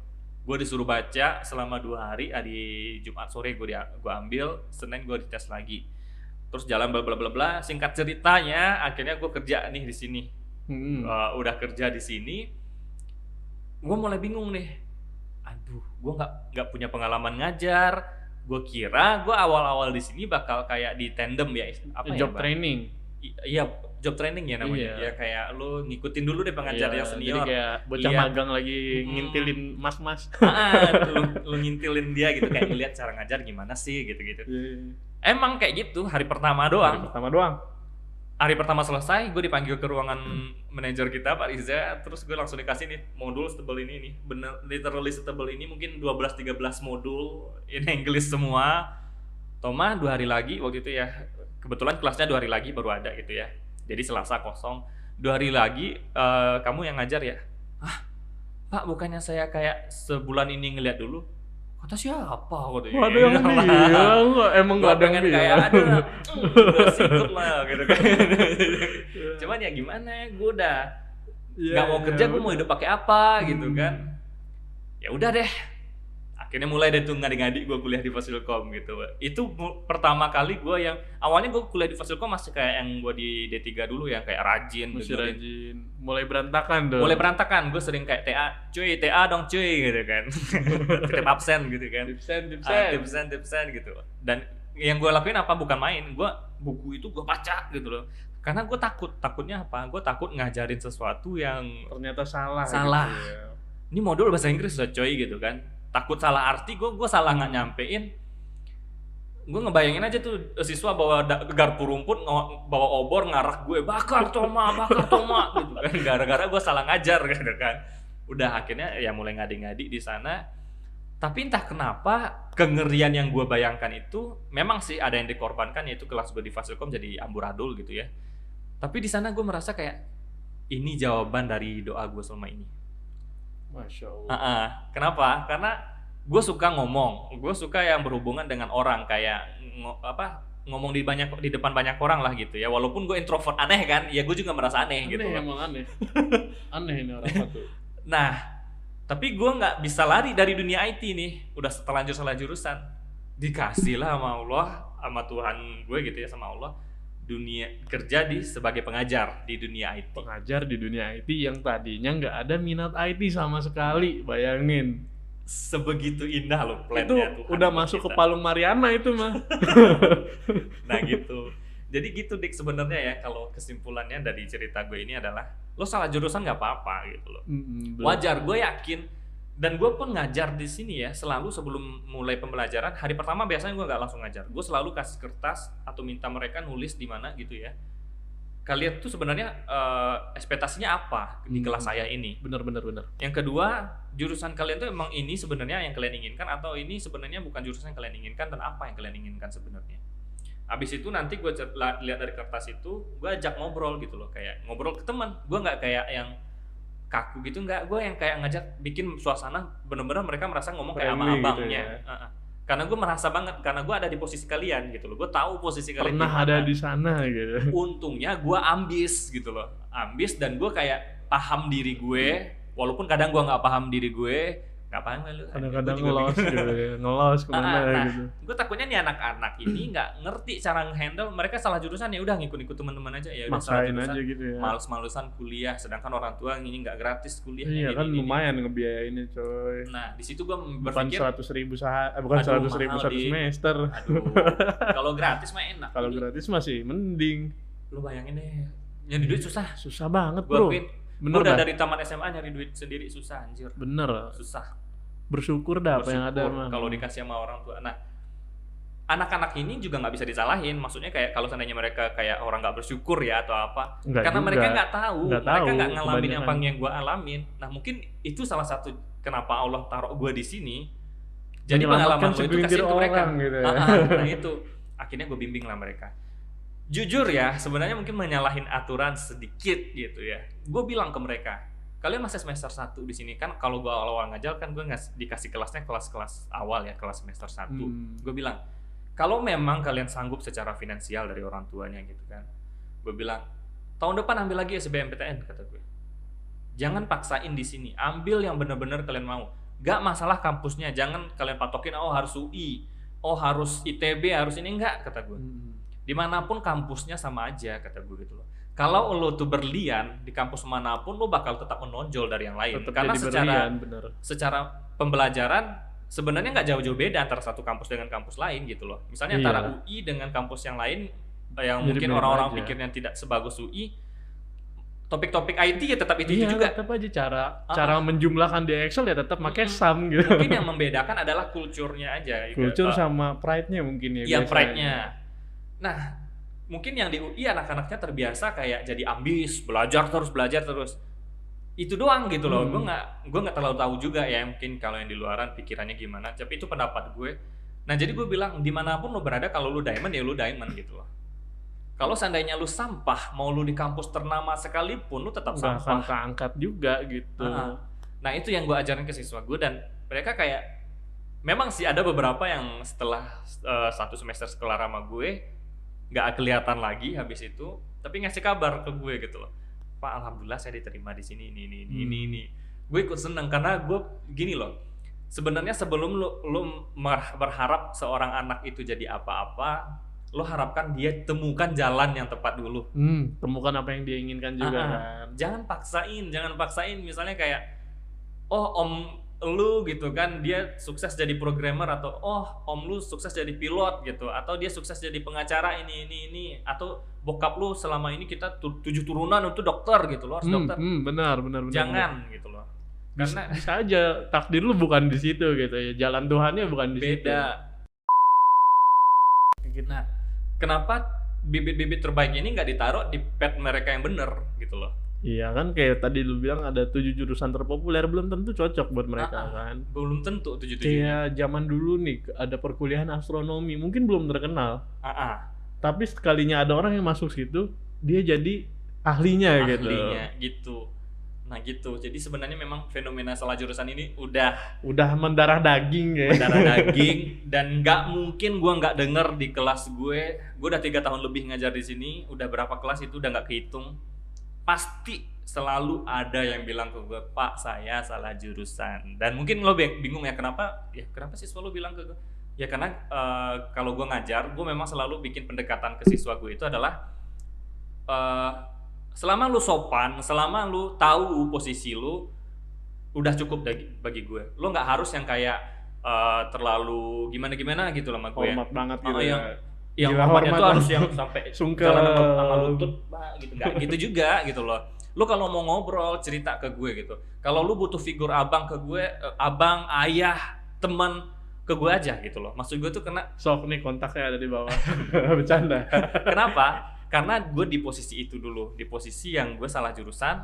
Gue disuruh baca selama dua hari ah, di Jumat sore gue gue ambil Senin gue dites lagi terus jalan bla bla bla bla singkat ceritanya akhirnya gue kerja nih di sini Hmm. Eh, udah kerja di sini gue mulai bingung nih aduh gue nggak nggak punya pengalaman ngajar gue kira gue awal-awal di sini bakal kayak di tandem ya apa ya Job Bang? training. I- iya job training ya namanya Iya. ya kayak lu ngikutin dulu deh pengajar Iya, yang Jadi senior kayak bocah Iya. magang lagi Mm-mm. ngintilin mas-mas. ah, lu, lu ngintilin dia gitu kayak ngeliat cara ngajar gimana sih gitu-gitu emang kayak gitu hari pertama Hari doang pertama doang. hari pertama selesai gue dipanggil ke ruangan manajer kita Pak Riza terus gue langsung dikasih nih modul setebal ini nih bener literally setebal ini mungkin 12-13 modul in English semua Toma dua hari lagi waktu itu ya kebetulan kelasnya dua hari lagi baru ada gitu ya jadi Selasa kosong. Dua hari lagi eh, kamu yang ngajar ya? Ah Pak bukannya saya kayak sebulan ini ngeliat dulu? Kata siapa? Wah, ada yang bilang. Emang gak ada yang pengen kayak bilang. ada sikut lah gitu kan. Cuman ya gimana ya gue udah Iya, nggak mau iya, kerja gue mau hidup pakai apa gitu Hmm. kan ya udah deh akhirnya mulai deh tuh ngadi-ngadi gue kuliah di Fasilkom gitu itu pertama kali gue yang awalnya gue kuliah di Fasilkom masih kayak yang gue di D3 dulu ya kayak rajin Masih dengerin. rajin. Mulai berantakan dong. mulai berantakan gue sering kayak TA cuy TA dong cuy gitu kan titip absen gitu kan Tipsen, Ah, tipsen. tipsen tipsen gitu dan yang gue lakuin apa bukan main gue buku itu gue baca gitu loh karena gue takut takutnya apa gue takut ngajarin sesuatu yang Ternyata salah. Salah. gitu ya. ini modul bahasa Inggris udah coy gitu kan takut salah arti gue gue salah nggak nyampein. Gue ngebayangin aja tuh eh, siswa bawa garpu rumput bawa obor ngarah gue bakar toma bakar toma gitu kan. Gara-gara gue salah ngajar gitu kan. Udah akhirnya ya mulai ngadi-ngadi di sana. Tapi entah kenapa kengerian yang gue bayangkan itu memang sih ada yang dikorbankan yaitu kelas gue di Fasilkom jadi amburadul gitu ya. Tapi di sana gue merasa kayak ini jawaban dari doa gue selama ini. Masya Allah. Ah, ah. Kenapa? Karena gue suka ngomong, gue suka yang berhubungan dengan orang kayak ngo- apa ngomong di banyak di depan banyak orang lah gitu ya. Walaupun gue introvert aneh kan, ya gue juga merasa aneh, Aneh gitu. emang aneh. aneh ini orang satu. Nah, tapi gue nggak bisa lari dari dunia IT nih. Udah terlanjur salah jurusan, dikasih lah sama Allah, sama Tuhan gue gitu ya sama Allah. Dunia kerja di sebagai pengajar di dunia IT. Pengajar di dunia IT yang tadinya nggak ada minat IT sama sekali, bayangin. Sebegitu indah loh itu plannya Tuhan udah masuk ke kita. Palung Mariana itu mah. Nah gitu. Jadi gitu dik sebenarnya ya kalau kesimpulannya dari cerita gue ini adalah lo salah jurusan nggak apa-apa gitu loh. Wajar gue yakin dan gue pun ngajar di sini ya selalu sebelum mulai pembelajaran hari pertama biasanya gue nggak langsung ngajar gue selalu kasih kertas atau minta mereka nulis di mana gitu ya kalian tuh sebenarnya eh, ekspektasinya apa di Hmm. kelas saya ini Bener bener bener. yang kedua jurusan kalian tuh emang ini sebenarnya yang kalian inginkan atau ini sebenarnya bukan jurusan yang kalian inginkan dan apa yang kalian inginkan sebenarnya Abis itu nanti gue lihat dari kertas itu, gue ajak ngobrol gitu loh, kayak ngobrol ke teman. Gue nggak kayak yang kaku gitu, nggak. Gue yang kayak ngajak bikin suasana bener-bener mereka merasa ngomong kayak sama Friendly gitu abangnya. ya. Heeh. Karena gue merasa banget, karena gue ada di posisi kalian gitu loh. Gue tahu posisi kalian Pernah ada di sana gitu. Untungnya gue ambis gitu loh, ambis dan gue kayak paham diri gue, walaupun kadang gue nggak paham diri gue, nggak paham lu. Kadang-kadang ngelos gitu ya. Ngelos ke mana Ah, nah, gitu. gue takutnya nih anak-anak ini nggak ngerti cara ngehandle mereka salah jurusan ya udah ngikut-ngikut teman-teman aja ya udah salah jurusan aja gitu ya. males-malesan kuliah sedangkan orang tua ini nggak gratis kuliah Iya kan ini, ini. lumayan ngebiayainnya coy. nah di situ gue Bukan berpikir seratus ribu sah eh, bukan seratus ribu satu Di. semester. aduh kalau gratis mah enak Kalau gratis masih mending. lu bayangin deh nyari duit susah Susah banget bro. akuin Bener udah dah. dari taman SMA nyari duit sendiri susah anjir. Bener. susah. Bersyukur dah apa yang ada kalau dikasih sama orang tua. Nah anak-anak ini juga nggak bisa disalahin. Maksudnya kayak kalau seandainya mereka kayak orang nggak bersyukur ya atau apa Nggak karena juga. mereka nggak tahu. Nggak mereka nggak ngalamin apa yang gue alamin. Nah mungkin itu salah satu kenapa Allah taruh gue di sini. Jadi pengalaman gue itu kasih ke mereka. gitu ya. Ah, ah, nah itu. Akhirnya gue bimbing lah mereka jujur ya sebenarnya mungkin menyalahin aturan sedikit gitu ya. Gue bilang ke mereka kalian masih semester 1 di sini kan? Kalau gue awal-awal ngajar kan gue ngas dikasih kelasnya kelas-kelas awal ya kelas semester 1 Hmm. gue bilang kalau memang kalian sanggup secara finansial dari orang tuanya gitu kan? Gue bilang tahun depan ambil lagi SBMPTN kata gue jangan paksain di sini ambil yang benar-benar kalian mau. Gak masalah kampusnya jangan kalian patokin oh harus UI oh harus ITB harus ini enggak kata gue Hmm. Di mana pun kampusnya sama aja kata gue gitu loh kalau lo tuh berlian di kampus mana pun lo bakal tetap menonjol dari yang lain Tetap karena jadi secara berlian, bener. secara pembelajaran sebenarnya nggak jauh-jauh beda antara satu kampus dengan kampus lain gitu loh. Misalnya Iya. antara UI dengan kampus yang lain yang mungkin Mirip-mirip orang-orang pikirnya tidak sebagus UI, topik-topik IT ya tetap itu, iya, juga. tetap aja cara Ah. cara menjumlahkan di Excel ya tetap pakai Mm-mm. sum gitu. Mungkin yang membedakan adalah kulturnya aja. gitu. Culture Eh, sama pride-nya mungkin ya. Iya pride-nya. Nah, mungkin yang di UI anak-anaknya terbiasa kayak jadi ambis, belajar terus, belajar terus. Itu doang gitu loh. Hmm. Gue nggak gue nggak terlalu tahu juga ya mungkin kalau yang di luaran pikirannya gimana. Tapi itu pendapat gue. Nah, jadi gue bilang di mana pun lo berada kalau lu diamond ya lu diamond gitu loh. Kalau seandainya lu sampah, mau lu di kampus ternama sekalipun lu tetap Nggak sampah. keangkat juga gitu. Ah. Nah itu yang gue ajarin ke siswa gue dan mereka kayak memang sih ada beberapa yang setelah eh, satu semester sekolah sama gue nggak kelihatan lagi habis itu tapi ngasih kabar ke gue gitu loh pak alhamdulillah saya diterima di sini ini ini ini ini, Hmm. ini. gue ikut seneng karena gue gini loh sebenarnya sebelum lo lo berharap seorang anak itu jadi apa-apa lo harapkan dia temukan jalan yang tepat dulu Hmm, temukan apa yang dia inginkan juga Ah, ah. kan. jangan paksain jangan paksain misalnya kayak oh om lu gitu kan dia sukses jadi programmer atau oh om lu sukses jadi pilot gitu atau dia sukses jadi pengacara ini ini ini atau bokap lu selama ini kita tu- tujuh turunan untuk dokter gitu lo harus Hmm, dokter hmm, benar, benar, benar. jangan gitu loh benar. Bisa, karena bisa aja takdir lu bukan di situ gitu ya. Jalan Tuhannya bukan di situ. beda nah kenapa bibit-bibit terbaik ini nggak ditaruh di pet mereka yang bener gitu loh Iya kan kayak tadi lu bilang ada tujuh jurusan terpopuler belum tentu cocok buat mereka Ah, ah. kan. belum tentu tujuh tujuh Kayak zaman dulu nih ada perkuliahan astronomi mungkin belum terkenal. ah, ah. Tapi sekalinya ada orang yang masuk situ, dia jadi ahlinya, gitu. ahlinya gitu. Nah gitu. Jadi sebenarnya memang fenomena salah jurusan ini udah Udah mendarah daging ya. darah daging dan nggak mungkin gua nggak denger di kelas gue. Gue udah tiga tahun lebih ngajar di sini. Udah berapa kelas itu udah nggak kehitung. Pasti selalu ada yang bilang ke gue, Pak saya salah jurusan. Dan mungkin lo bing- bingung ya kenapa? Ya kenapa sih selalu bilang ke gue? Ya karena eh, kalau gue ngajar, gue memang selalu bikin pendekatan ke siswa gue itu adalah eh, selama lu sopan, selama lu tahu posisi lu, udah cukup bagi, bagi gue. Lu nggak harus yang kayak eh, terlalu gimana gimana gitu lah sama gue. Hormat banget Oh, gitu yang- ya. Yang Gila, hormatnya hormat tuh harus yang sampai Sungkem. jalan sama, lutut, bah, gitu nggak gitu juga gitu loh. Lu kalau mau ngobrol cerita ke gue gitu. Kalau lu butuh figur abang ke gue, eh, abang, ayah, teman ke gue aja gitu loh. Maksud gue tuh kena Sok nih kontaknya ada di bawah. Bercanda. Kenapa? Karena gue di posisi itu dulu, di posisi yang gue salah jurusan.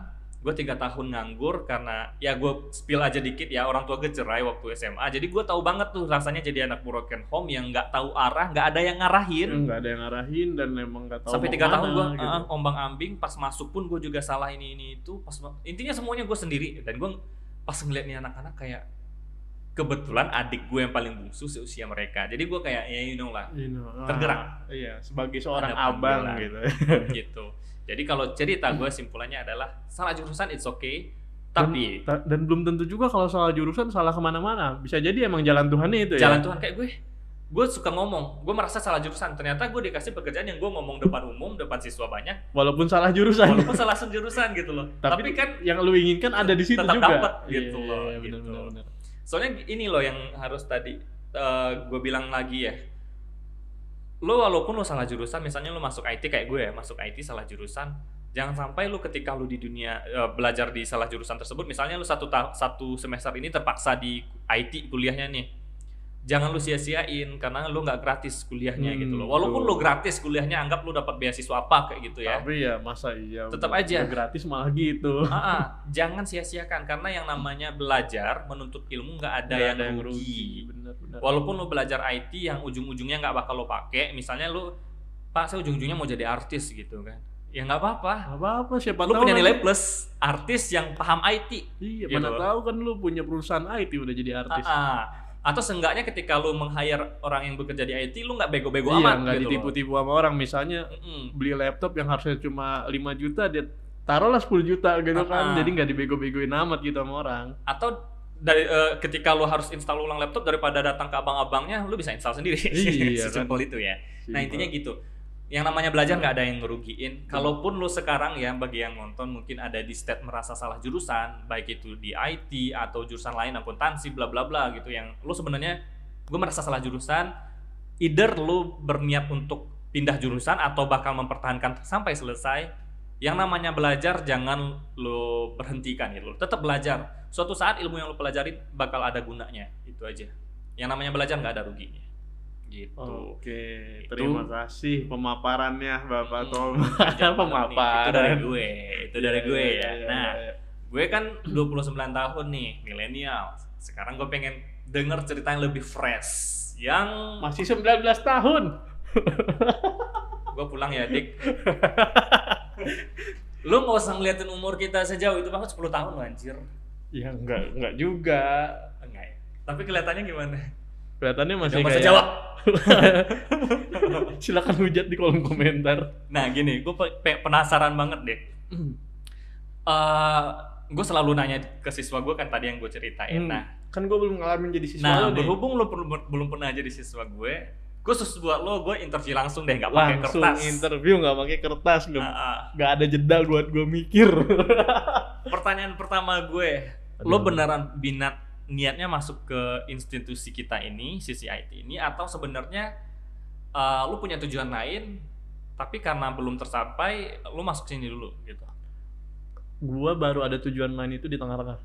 Gue tiga tahun nganggur karena ya gue spill aja dikit ya orang tua gue cerai waktu SMA. Jadi gue tahu banget tuh rasanya jadi anak broken home yang nggak tahu arah, nggak ada yang ngarahin. Enggak ada yang ngarahin dan emang nggak tahu Sampai tiga tahun gue gitu. ombang ambing. Pas masuk pun gue juga salah ini ini itu. Pas intinya semuanya gue sendiri dan gue pas ngeliat nih anak-anak kayak kebetulan adik gue yang paling bungsu seusia mereka. Jadi gue kayak ya you know lah You know, ah, Tergerak. Iya, sebagai seorang abang gitu. gitu. Jadi kalau cerita gue simpulannya adalah salah jurusan it's okay, tapi Ta- dan belum tentu juga kalau salah jurusan salah ke mana-mana. Bisa jadi emang jalan Tuhannya itu ya. jalan Tuhan kayak gue, gue suka ngomong, gue merasa salah jurusan. Ternyata gue dikasih pekerjaan yang gue ngomong depan umum, depan siswa banyak, Walaupun salah jurusan. walaupun salah jurusan gitu loh. Tapi, Tapi, kan yang lu inginkan ada di situ tetap juga. dapet gitu Iya, loh, iya, benar, gitu. benar, benar. soalnya ini loh yang harus tadi gue bilang lagi ya. Lo walaupun lo salah jurusan, misalnya lo masuk IT kayak gue ya, masuk IT salah jurusan, jangan sampai lu ketika lu di dunia eh, belajar di salah jurusan tersebut misalnya lu satu satu semester ini terpaksa di IT kuliahnya nih jangan lu sia-siain karena lu nggak gratis kuliahnya Hmm, gitu loh walaupun betul. lu gratis kuliahnya anggap lu dapat beasiswa apa kayak gitu ya Tapi ya masa iya. Tetap aja. gratis malah gitu. Ah, jangan sia-siakan karena yang namanya belajar menuntut ilmu nggak ada, Nggak yang, rugi. Benar, benar. Walaupun lu belajar IT yang ujung-ujungnya nggak bakal lo pakai, misalnya lu, Pak saya ujung-ujungnya mau jadi artis gitu kan, ya nggak apa-apa. apa-apa siapa Lu tahu punya nanti- nilai plus, artis yang paham IT. Iya, gitu mana tahu kan lu punya perusahaan IT udah jadi artis. Ah. Atau seenggaknya ketika lu meng-hire orang yang bekerja di IT, lu nggak bego-bego iya, amat nggak gitu ditipu-tipu sama orang. Misalnya Mm-mm. beli laptop yang harusnya cuma 5 juta dia taruhlah 10 juta gitu Ah, kan. Jadi nggak dibego-begoin amat gitu sama orang. Atau dari eh, ketika lu harus install ulang laptop daripada datang ke abang-abangnya, lu bisa install sendiri. Iya, kan. Sesimpel itu ya. Nah Simpel. intinya gitu. Yang namanya belajar nggak ada yang ngerugiin. Kalaupun lu sekarang ya bagi yang nonton mungkin ada di state merasa salah jurusan, baik itu di IT atau jurusan lain akuntansi bla bla bla gitu yang lu sebenarnya gue merasa salah jurusan. Either lu berniat untuk pindah jurusan atau bakal mempertahankan sampai selesai. Yang namanya belajar jangan lu berhentikan gitu. Tetap belajar. Suatu saat ilmu yang lu pelajari bakal ada gunanya. Itu aja. Yang namanya belajar nggak ada ruginya. Gitu. Oke, Itu- terima kasih pemaparannya Bapak Hmm, Tom. Pemaparan. Itu dari gue, itu dari Iya, gue iya, ya. iya, Nah, gue kan 29 tahun nih, milenial. Sekarang gue pengen denger cerita yang lebih fresh. Yang masih 19 tahun. gue pulang ya, Dik. Lu nggak usah ngeliatin umur kita sejauh itu banget 10 tahun anjir. Ya enggak enggak juga. Enggak ya. Tapi kelihatannya gimana? Kelihatannya masih bahasa kayak Jawa. Silakan hujat di kolom komentar. Nah, gini, gue pe- penasaran banget deh. Eh, gue selalu nanya ke siswa gue kan tadi yang gue ceritain. Hmm. Nah, kan gue belum ngalamin jadi siswa Nah, lo nih. berhubung lo belum belum pernah jadi siswa gue, khusus buat lo gue interview langsung deh, nggak pakai langsung kertas. interview nggak pakai kertas nggak Ah, ah. nggak ada jeda buat gue mikir. Pertanyaan pertama gue, lo Aduh. beneran binat niatnya masuk ke institusi kita ini, sisi IT ini, atau sebenarnya eh, lo punya tujuan lain, tapi karena belum tercapai, lo masuk sini dulu gitu. gue baru ada tujuan lain itu di tengah-tengah.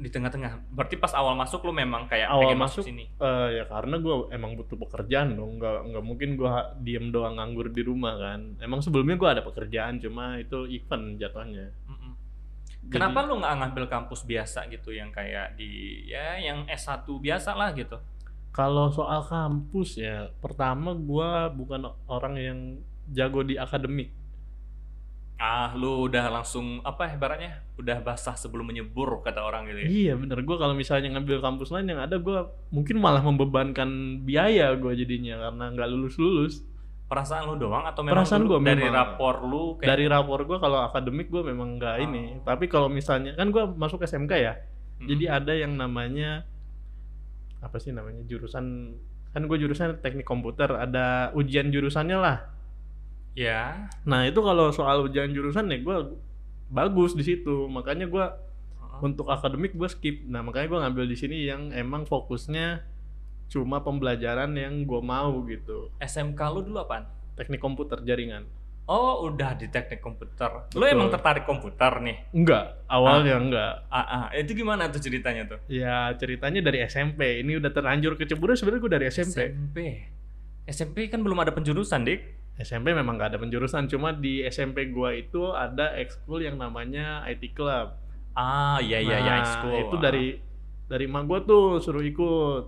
Di tengah-tengah. Berarti pas awal masuk lo memang kayak Awal pengen masuk, sini. Eh, ya karena gue emang butuh pekerjaan dong, nggak nggak mungkin gue diem doang nganggur di rumah kan. Emang sebelumnya gue ada pekerjaan, cuma itu event jatuhnya. Jadi- Kenapa lu nggak ngambil kampus biasa gitu yang kayak di ya yang S1 biasa lah gitu? Kalau soal kampus ya, pertama gue bukan orang yang jago di akademik. Ah, lu udah langsung apa ibaratnya? Udah basah sebelum menyebur kata orang gitu ya. Iya bener, gue kalau misalnya ngambil kampus lain yang ada gue mungkin malah membebankan biaya gue jadinya karena nggak lulus lulus. Perasaan lu doang atau memang Perasaan gua dari memang. rapor lu kayak Dari rapor gue kalau akademik gue memang nggak ini, Oh. tapi kalau misalnya kan gue masuk SMK ya, Mm-mm. jadi ada yang namanya apa sih namanya jurusan kan gue jurusan teknik komputer, ada ujian jurusannya lah. ya. Nah itu kalau soal ujian jurusan ya gue bagus di situ, makanya gue Heeh. untuk akademik gue skip nah makanya gue ngambil di sini yang emang fokusnya cuma pembelajaran yang gue mau gitu SMK lu dulu apaan? teknik komputer jaringan Oh, udah di teknik komputer. Lu Betul. emang tertarik komputer nih? enggak awalnya enggak Ah, ah. itu gimana tuh ceritanya tuh? ya ceritanya dari SMP ini udah terlanjur kecebur sebenarnya gue dari SMP SMP. SMP kan belum ada penjurusan, Dik. SMP memang gak ada penjurusan cuma di SMP gue itu ada ekskul yang namanya IT Club Ah, iya iya iya, Nah, high school. itu Ah. dari dari emak gue tuh suruh ikut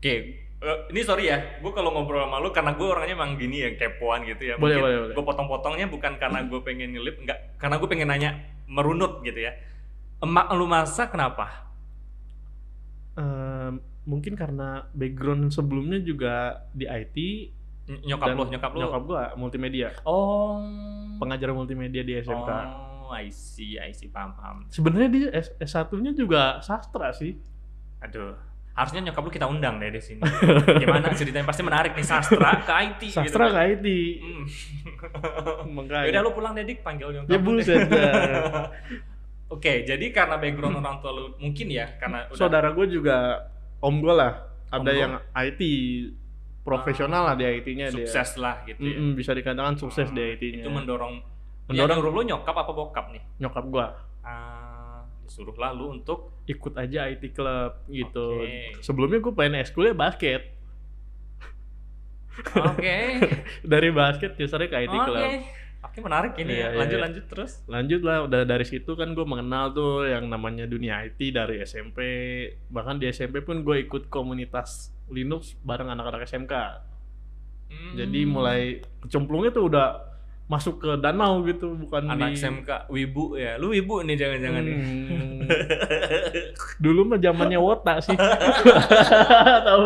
Oke, eh, ini sorry ya, gue kalau ngobrol sama lu karena gue orangnya emang gini ya, kepoan gitu ya. Boleh, boleh, boleh. Gue potong-potongnya bukan karena gue pengen ngelip, enggak, karena gue pengen nanya merunut gitu ya. Emak lu masak kenapa? Ehm, mungkin karena background sebelumnya juga di IT Ny- Nyokap lu, nyokap lu. nyokap gua multimedia Oh. pengajar multimedia di SMK Oh, I see, I see, paham, paham. sebenarnya dia S 1 nya juga sastra sih Aduh, harusnya nyokap lu kita undang deh di sini. Gimana ceritanya pasti menarik nih sastra ke IT gitu. sastra kan. ke IT Hmm. makanya Yaudah lu pulang deh Dik, panggil nyokap. ya buset. Oke, jadi karena background orang tua lu mungkin ya karena udah saudara gue juga om gue lah Om ada gua? yang IT profesional lah di IT-nya dia sukses lah gitu ya. Bisa dikatakan sukses di Ah, IT-nya Itu mendorong Mendorong- nyuruh lu nyokap apa bokap nih? nyokap gue Ah, disuruh lah lu untuk ikut aja IT club gitu Oke. sebelumnya gue pengen ekskulnya basket Oke. dari basket usernya ke IT Oke. club Oke, menarik ini Iya, ya. iya, Lanjut iya. lanjut terus. lanjut lah udah dari situ kan gue mengenal tuh yang namanya dunia IT dari SMP bahkan di SMP pun gue ikut komunitas Linux bareng anak-anak SMK Hmm. jadi mulai kecemplungnya tuh udah masuk ke danau gitu bukan anak di SMK wibu ya. Lu wibu nih jangan-jangan nih. Hmm. dulu mah zamannya wota sih tahu?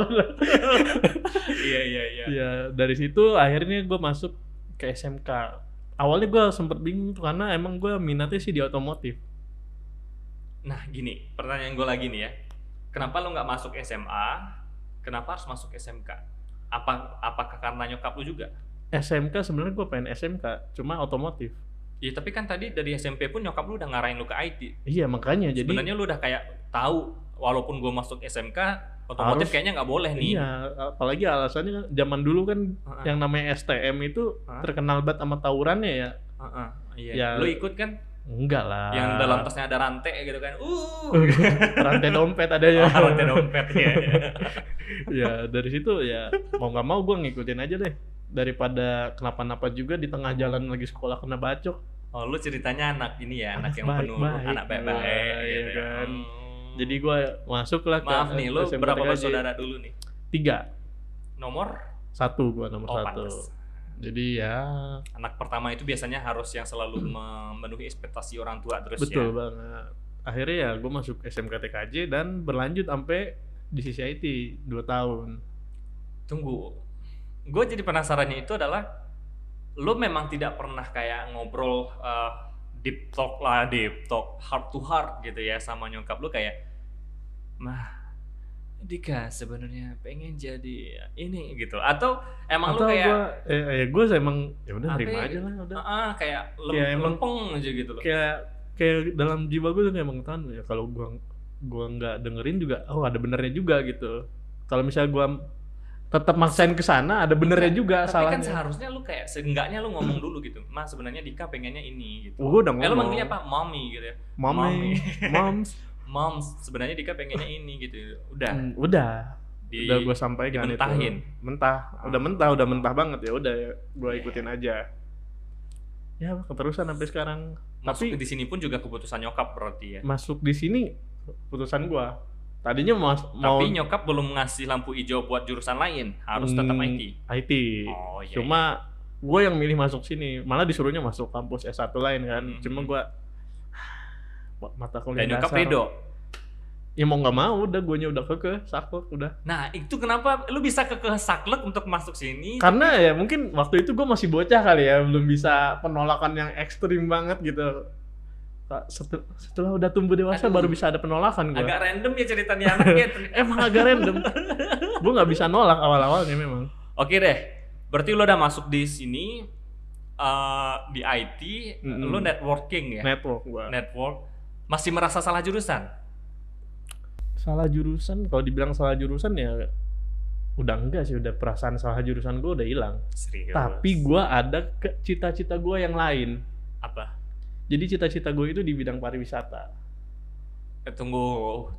Iya iya iya. ya dari situ akhirnya gue masuk ke SMK awalnya gue sempet bingung tuh karena emang gue minatnya sih di otomotif Nah, gini, pertanyaan gue lagi nih ya. Kenapa lu nggak masuk SMA? Kenapa harus masuk SMK? Apa apakah karena nyokap lu juga? SMK sebenarnya gue pengen SMK cuma otomotif Ya tapi kan tadi dari SMP pun nyokap lu udah ngarahin lu ke IT. iya makanya jadi Sebenarnya lu udah kayak tahu walaupun gue masuk SMK otomotif Harus- kayaknya nggak boleh nih. iya apalagi alasannya zaman dulu kan Heeh. yang namanya STM itu Hah? terkenal banget sama tawurannya ya Heeh, iya. Ya. Lu ikut kan enggak lah yang dalam tasnya ada rantai gitu kan. Uh. rantai dompet adanya Oh, rantai dompet ya. ya dari situ ya mau nggak mau gue ngikutin aja deh daripada kenapa-napa juga di tengah jalan lagi sekolah kena bacok Oh, lu ceritanya anak ini ya, anak, Anak yang penuh anak baik-baik Iya, gitu ya. kan. Hmm. jadi gue masuk lah ke Maaf nih, lu SMK berapa bersaudara dulu nih? tiga Nomor? satu gue nomor Oh, satu jadi ya Anak pertama itu biasanya harus yang selalu memenuhi ekspektasi orang tua terus betul ya. banget akhirnya ya gue masuk SMK TKJ dan berlanjut sampai di sisi IT 2 tahun Tunggu. Gue jadi penasarannya itu adalah lu memang tidak pernah kayak ngobrol eh, deep talk lah, deep talk, heart to heart gitu ya sama nyokap lu kayak mah Dika sebenarnya pengen jadi ini gitu atau emang lu atau kayak gue eh, eh gue emang ya udah Apa nerima ya? aja lah udah ah, ah, kayak lem- Ya, emang- lempeng aja gitu loh. kayak kayak dalam jiwa gue tuh kayak mengetahuan ya kalau gue gua nggak dengerin juga oh ada benernya juga gitu kalau misalnya gue tetap maksain ke sana ada benernya juga Tapi salahnya kan seharusnya lu kayak seenggaknya lu ngomong dulu gitu. Mas sebenarnya Dika pengennya ini gitu. Gue udah Eh lu ngomong manggilnya apa? Mommy gitu ya. mami moms Moms sebenarnya Dika pengennya ini gitu. Udah. Hmm, udah Di, udah gue sampaikan dimentahin. itu mentah udah Ah. mentah udah mentah banget ya udah gue Iya. ikutin aja ya keterusan sampai sekarang Masuk tapi di sini pun juga keputusan nyokap berarti ya. masuk di sini keputusan gue tadinya mau mau Tapi nyokap belum ngasih lampu hijau buat jurusan lain, harus tetap Hmm, IT. IT Oh iya. cuma gue yang milih masuk sini malah disuruhnya masuk kampus S1 lain kan Hmm. cuma gue mata kuliah Dan nyokap dasar Edo. ya mau nggak mau udah gue udah keke saklek udah Nah, itu kenapa lu bisa ke saklek untuk masuk sini? karena ya mungkin waktu itu gue masih bocah kali ya belum bisa penolakan yang ekstrim banget gitu setelah udah tumbuh dewasa Aduh. baru bisa ada penolakan gue Agak random ya ceritanya anaknya. emang agak random gue nggak bisa nolak awal-awalnya memang Oke deh, berarti lo udah masuk di sini eh, di IT, Mm-mm. lo networking ya, network gue network. Masih merasa salah jurusan? salah jurusan kalau dibilang salah jurusan ya udah enggak sih udah perasaan salah jurusan gue udah hilang Serius. tapi gue ada cita-cita gue yang lain apa? Jadi cita-cita gue itu di bidang pariwisata Eh, tunggu,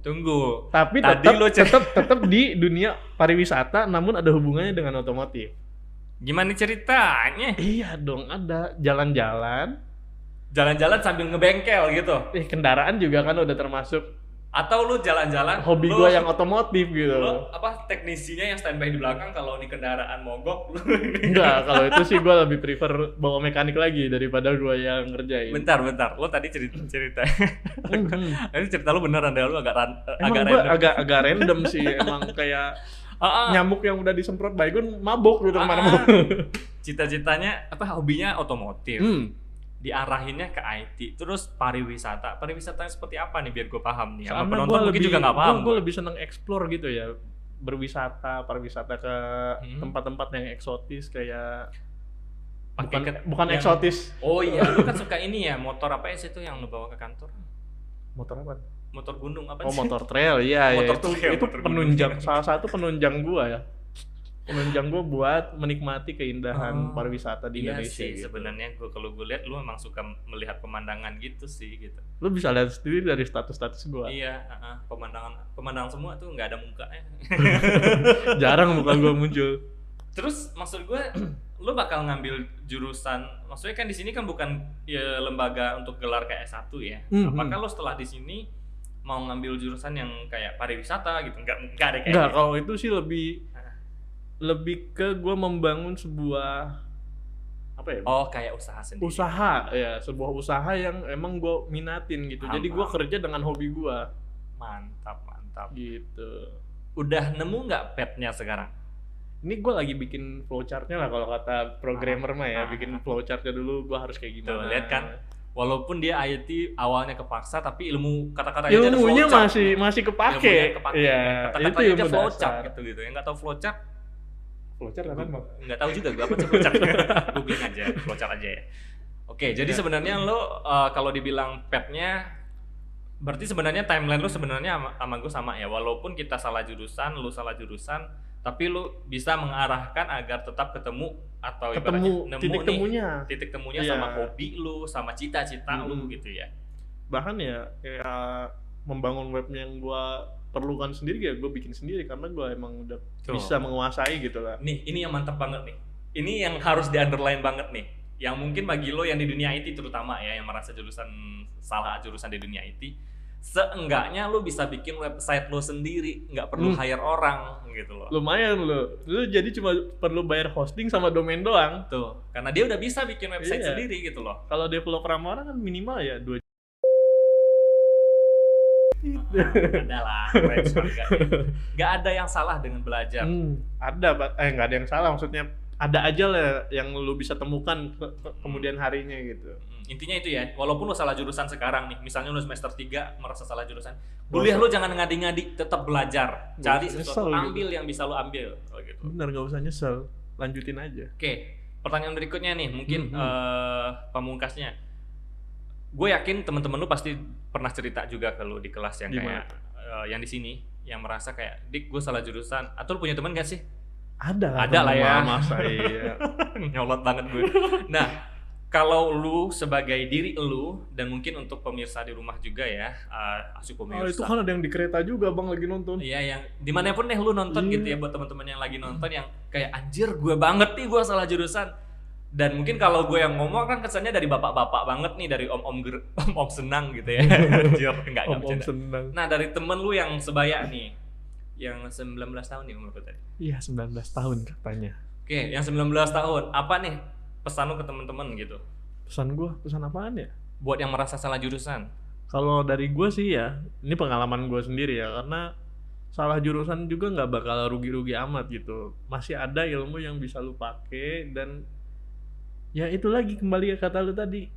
tunggu. tapi Tadi tetap lo cer- tetap tetap di dunia pariwisata namun ada hubungannya dengan otomotif Gimana ceritanya? iya dong ada jalan-jalan Jalan-jalan sambil ngebengkel gitu? eh kendaraan juga kan udah termasuk Atau lu jalan-jalan? hobi lu- gue yang otomotif gitu Lo apa teknisinya yang standby di belakang kalau di kendaraan mogok lu enggak kalau itu sih gue lebih prefer bawa mekanik lagi daripada gue yang ngerjain Bentar, bentar. Lo tadi cerita cerita. Mhm. Tadi cerita lu beneran deh, lu agak ran, Emang agak random. agak agak random sih emang kayak nyamuk yang udah disemprot baygon mabok gitu ke mana-mana. Cita-citanya apa hobinya otomotif. Hmm. Diarahinnya ke IT, terus pariwisata. Pariwisatanya seperti apa nih biar gue paham nih. Sama penonton gue mungkin lebih juga nggak paham. Gue lebih seneng explore gitu ya berwisata, pariwisata ke Hmm. tempat-tempat yang eksotis kayak Pakai bukan ke- bukan yang- eksotis Oh iya, lu kan suka ini ya, motor apa ya itu yang lu bawa ke kantor? motor apa? Motor gunung apa Oh sih? motor trail, iya ya Motor itu trail, itu motor penunjang gunung. salah satu penunjang gua ya. Penunjang gua buat menikmati Oh, keindahan pariwisata di iya Indonesia. sih, gitu. sebenarnya gua kalau gue lihat lu memang suka melihat pemandangan gitu sih gitu. Lu bisa lihat sendiri dari status-status gua. Iya, ah, pemandangan pemandangan semua tuh nggak ada mukanya. Jarang muka gua muncul. Terus maksud gue, lu bakal ngambil jurusan, maksudnya kan di sini kan bukan ya, lembaga untuk gelar kayak S1 ya. Mhm. Apakah lu setelah di sini mau ngambil jurusan yang kayak pariwisata gitu? Enggak, enggak ada kayak Enggak, gitu. kalau itu sih lebih lebih ke gua membangun sebuah apa ya? Oh, kayak usaha sendiri. usaha ya, sebuah usaha yang emang gua minatin gitu. Paham, Jadi gua paham. kerja dengan hobi gua Mantap, mantap. gitu. Udah nemu nggak petnya sekarang? Ini gua lagi bikin flowchartnya lah kalau kata programmer mah ya, Ah. bikin flowchartnya dulu gua harus kayak Tuh, gimana. lihat kan? Walaupun dia IT awalnya kepaksa, tapi ilmu ada Ilmunya masih masih kepake. Ilmunya kepake. Iya, Kata-katanya itu aja ilmu flowchart dasar. gitu gitu. Yang nggak tahu flowchart Flowchart kan bang? nggak tahu juga gue apa sih flowchart googling aja flowchart aja ya oke jadi Iya. sebenarnya lo uh, kalau dibilang petnya berarti sebenarnya timeline lo sebenarnya sama, sama gue sama ya walaupun kita salah jurusan lo salah jurusan tapi lo bisa mengarahkan agar tetap ketemu atau Ketemu ibaratnya nemu titik nih, temunya. titik temunya Iya. sama hobi lo sama cita-cita lo Mm-mm. gitu ya bahkan ya ya membangun web yang gua perlukan sendiri ya gue bikin sendiri karena gua emang udah Tuh. bisa menguasai gitu lah. Nih ini yang mantap banget nih. Ini yang harus di underline banget nih. Yang mungkin bagi lo yang di dunia IT terutama ya yang merasa jurusan salah jurusan di dunia IT seenggaknya lo bisa bikin website lo sendiri nggak perlu Hmm. hire orang gitu loh. Lumayan lo lu jadi cuma perlu bayar hosting sama domain doang. Tuh karena dia udah bisa bikin website Iya. sendiri gitu loh. Kalau developer sama orang kan minimal ya dua Ah, ada lah nggak ada yang salah dengan belajar. Hmm, ada eh nggak ada yang salah maksudnya ada aja lah yang lu bisa temukan ke- ke- kemudian harinya gitu. Hmm, intinya itu ya walaupun lo salah jurusan sekarang nih misalnya lo semester 3 merasa salah jurusan kuliah lo jangan ngadi-ngadi tetap belajar. Cari sesuatu nyesel gitu. ambil yang bisa lo ambil oh, gitu. Bener nggak usah nyesel. Lanjutin aja. Oke pertanyaan berikutnya nih mungkin Hmm, hmm. eh, pamungkasnya gue yakin teman-teman lu pasti pernah cerita juga ke lu di kelas yang kayak Gimana? eh, yang di sini yang merasa kayak dik gue salah jurusan atau lu punya teman gak sih ada Ada lah ya. masa iya nyolot banget gue. Nah, kalau lu sebagai diri lu dan mungkin untuk pemirsa di rumah juga ya, uh, asyik Oh, pemirsa. itu kan ada yang di kereta juga bang lagi nonton Iya yang di mana pun deh lu nonton Iya. gitu ya buat teman-teman yang lagi nonton yang kayak anjir gue banget nih gue salah jurusan dan mungkin kalau gue yang ngomong kan kesannya dari bapak-bapak banget nih dari om-om ger- om-om senang gitu ya. Anjir enggak om om senang. Nah dari temen lu yang sebaya nih yang 19 tahun nih umur lu tadi. Iya 19 tahun katanya. Oke, yang 19 tahun, apa nih pesan lu ke temen-temen gitu? Pesan gua, pesan apaan ya? buat yang merasa salah jurusan. Kalau dari gue sih ya, ini pengalaman gue sendiri ya, karena salah jurusan juga nggak bakal rugi-rugi amat gitu. Masih ada ilmu yang bisa lu pakai dan ya itu lagi kembali ke kata lu tadi,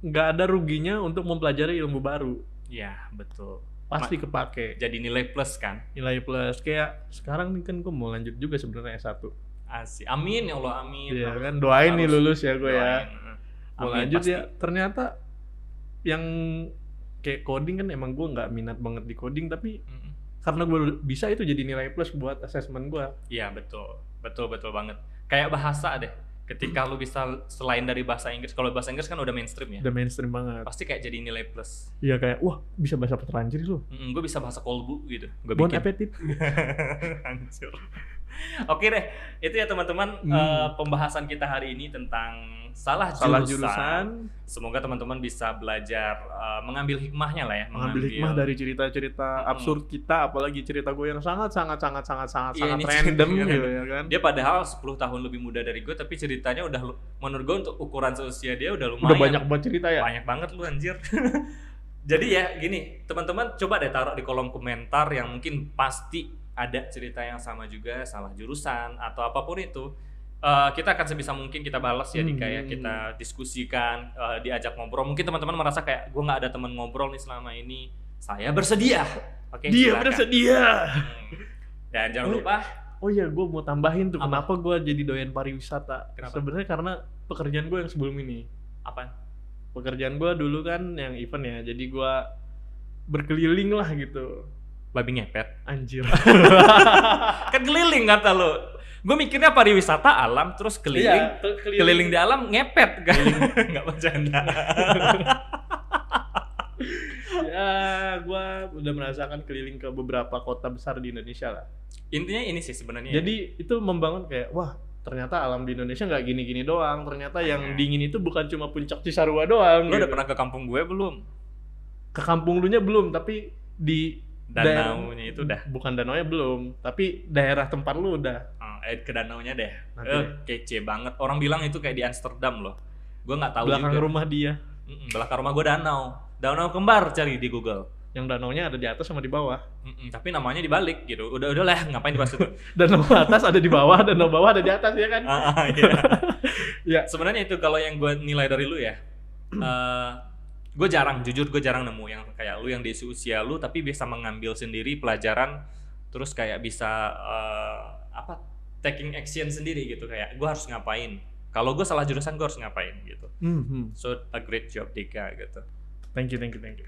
nggak ada ruginya untuk mempelajari ilmu baru. ya betul Pasti kepake. jadi nilai plus kan Nilai plus kayak sekarang nih kan gue mau lanjut juga sebenarnya S1. Asik. Amin ya Allah amin. Harus- kan doain nih harus lulus ya gue ya. Mau Amin, lanjut pasti. ya. Ternyata yang kayak coding kan emang gue nggak minat banget di coding tapi Mm-mm. karena gue bisa itu jadi nilai plus buat assessment gue. Iya betul, betul betul banget. Kayak bahasa deh. Ketika lu bisa selain dari bahasa Inggris, kalau bahasa Inggris kan udah mainstream ya, Udah mainstream banget. pasti kayak jadi nilai plus. Iya kayak wah bisa bahasa Perancis lu. gue bisa bahasa kolbu gitu. Gue Bon bikin. appetit. Hancur. Oke deh, itu ya teman-teman Hmm. eh, pembahasan kita hari ini tentang salah jurusan. Salah jurusan, Semoga teman-teman bisa belajar eh, mengambil hikmahnya lah ya. mengambil hikmah dari cerita-cerita Mm-mm. absurd kita, apalagi cerita gue yang sangat sangat sangat sangat sangat Iya, sangat random gitu ya kan. Dia padahal 10 tahun lebih muda dari gue, tapi ceritanya udah menurut gue untuk ukuran seusia dia udah lumayan. Udah banyak banget cerita ya. banyak banget lu anjir. Jadi ya gini, teman-teman coba deh taruh di kolom komentar yang mungkin pasti ada cerita yang sama juga, salah jurusan atau apa pun itu. Eh, kita akan sebisa mungkin kita balas ya di Hmm. kayak kita diskusikan, eh, diajak ngobrol. Mungkin teman-teman merasa kayak gue nggak ada teman ngobrol nih selama ini. Saya bersedia. Oke, Dia silakan. bersedia. Hmm. Dan jangan Oh, lupa Oh iya, gue mau tambahin tuh Apa? kenapa gue jadi doyan pariwisata. Sebenarnya karena pekerjaan gue yang sebelum ini. apa? Pekerjaan gue dulu kan yang event ya, jadi gue berkeliling lah gitu. Babi ngepet. Anjir. kan keliling kata lo. Gue mikirnya pariwisata alam terus keliling Iya, ke- keliling di alam ngepet kan nggak bercanda ya, gue udah merasakan keliling ke beberapa kota besar di Indonesia lah. intinya ini sih sebenarnya Jadi itu membangun kayak wah ternyata alam di Indonesia nggak gini-gini doang. Ternyata yang dingin itu bukan cuma puncak Cisarua doang. lo udah gitu. pernah ke kampung gue belum ke kampung lu nya belum, tapi di danaunya itu udah bukan danau nya belum, tapi daerah tempat lu udah. Ah, eh, ke danaunya deh Nanti eh, kece banget orang bilang itu kayak di Amsterdam loh gue nggak tahu belakang juga rumah dia. Mm-mm, belakang rumah gue danau danau kembar cari di Google Yang danaunya ada di atas sama di bawah. Mm-mm, tapi namanya dibalik gitu udah udah lah ngapain dibahas itu Danau atas ada di bawah, danau bawah ada di atas ya kan? Ah, ah, iya. Ya. Sebenarnya itu kalau yang gue nilai dari lu ya, gue jarang, jujur gue jarang nemu yang kayak lu yang di usia lu tapi bisa mengambil sendiri pelajaran, terus kayak bisa eh, apa taking action sendiri gitu kayak gue harus ngapain. Kalau gue salah jurusan gue harus ngapain gitu. Hmm, hmm. So a great job Dika gitu. Thank you, thank you, thank you.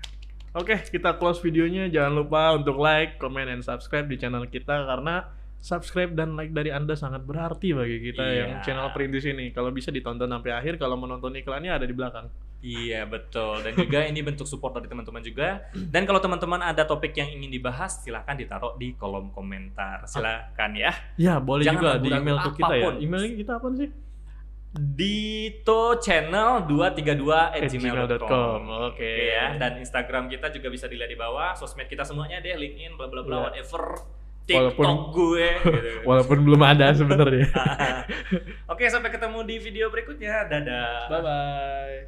Oke, kita close videonya. Jangan lupa untuk like, comment, and subscribe di channel kita karena subscribe dan like dari Anda sangat berarti bagi kita Iya. yang channel perintis ini. Kalau bisa ditonton sampai akhir, kalau menonton iklannya ada di belakang. Iya betul dan juga ini bentuk support dari teman-teman juga dan kalau teman-teman ada topik yang ingin dibahas silahkan ditaruh di kolom komentar silakan ya Ya, boleh Jangan juga di email ke kita ya. apa pun. Email kita apa sih? Dito channel 232 at At gmail.com gmail.com. Oke. ya dan Instagram kita juga bisa dilihat di bawah sosmed kita semuanya deh LinkedIn bla bla bla Iya. whatever TikTok Walaupun- gue gitu. Walaupun belum ada sebenarnya. Oke sampai ketemu di video berikutnya dadah Bye bye.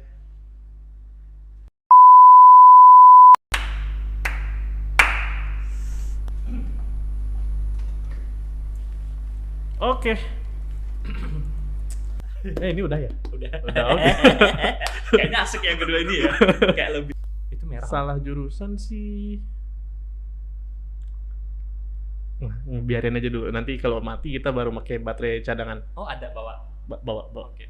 Oke. eh ini udah ya? udah Udah, oke. kayaknya asik yang kedua ini ya kayak lebih itu merah Salah jurusan sih. Biarin aja dulu. Nanti kalau mati kita baru pakai baterai cadangan. oh ada bawa Ba- Bawa, bawa. oke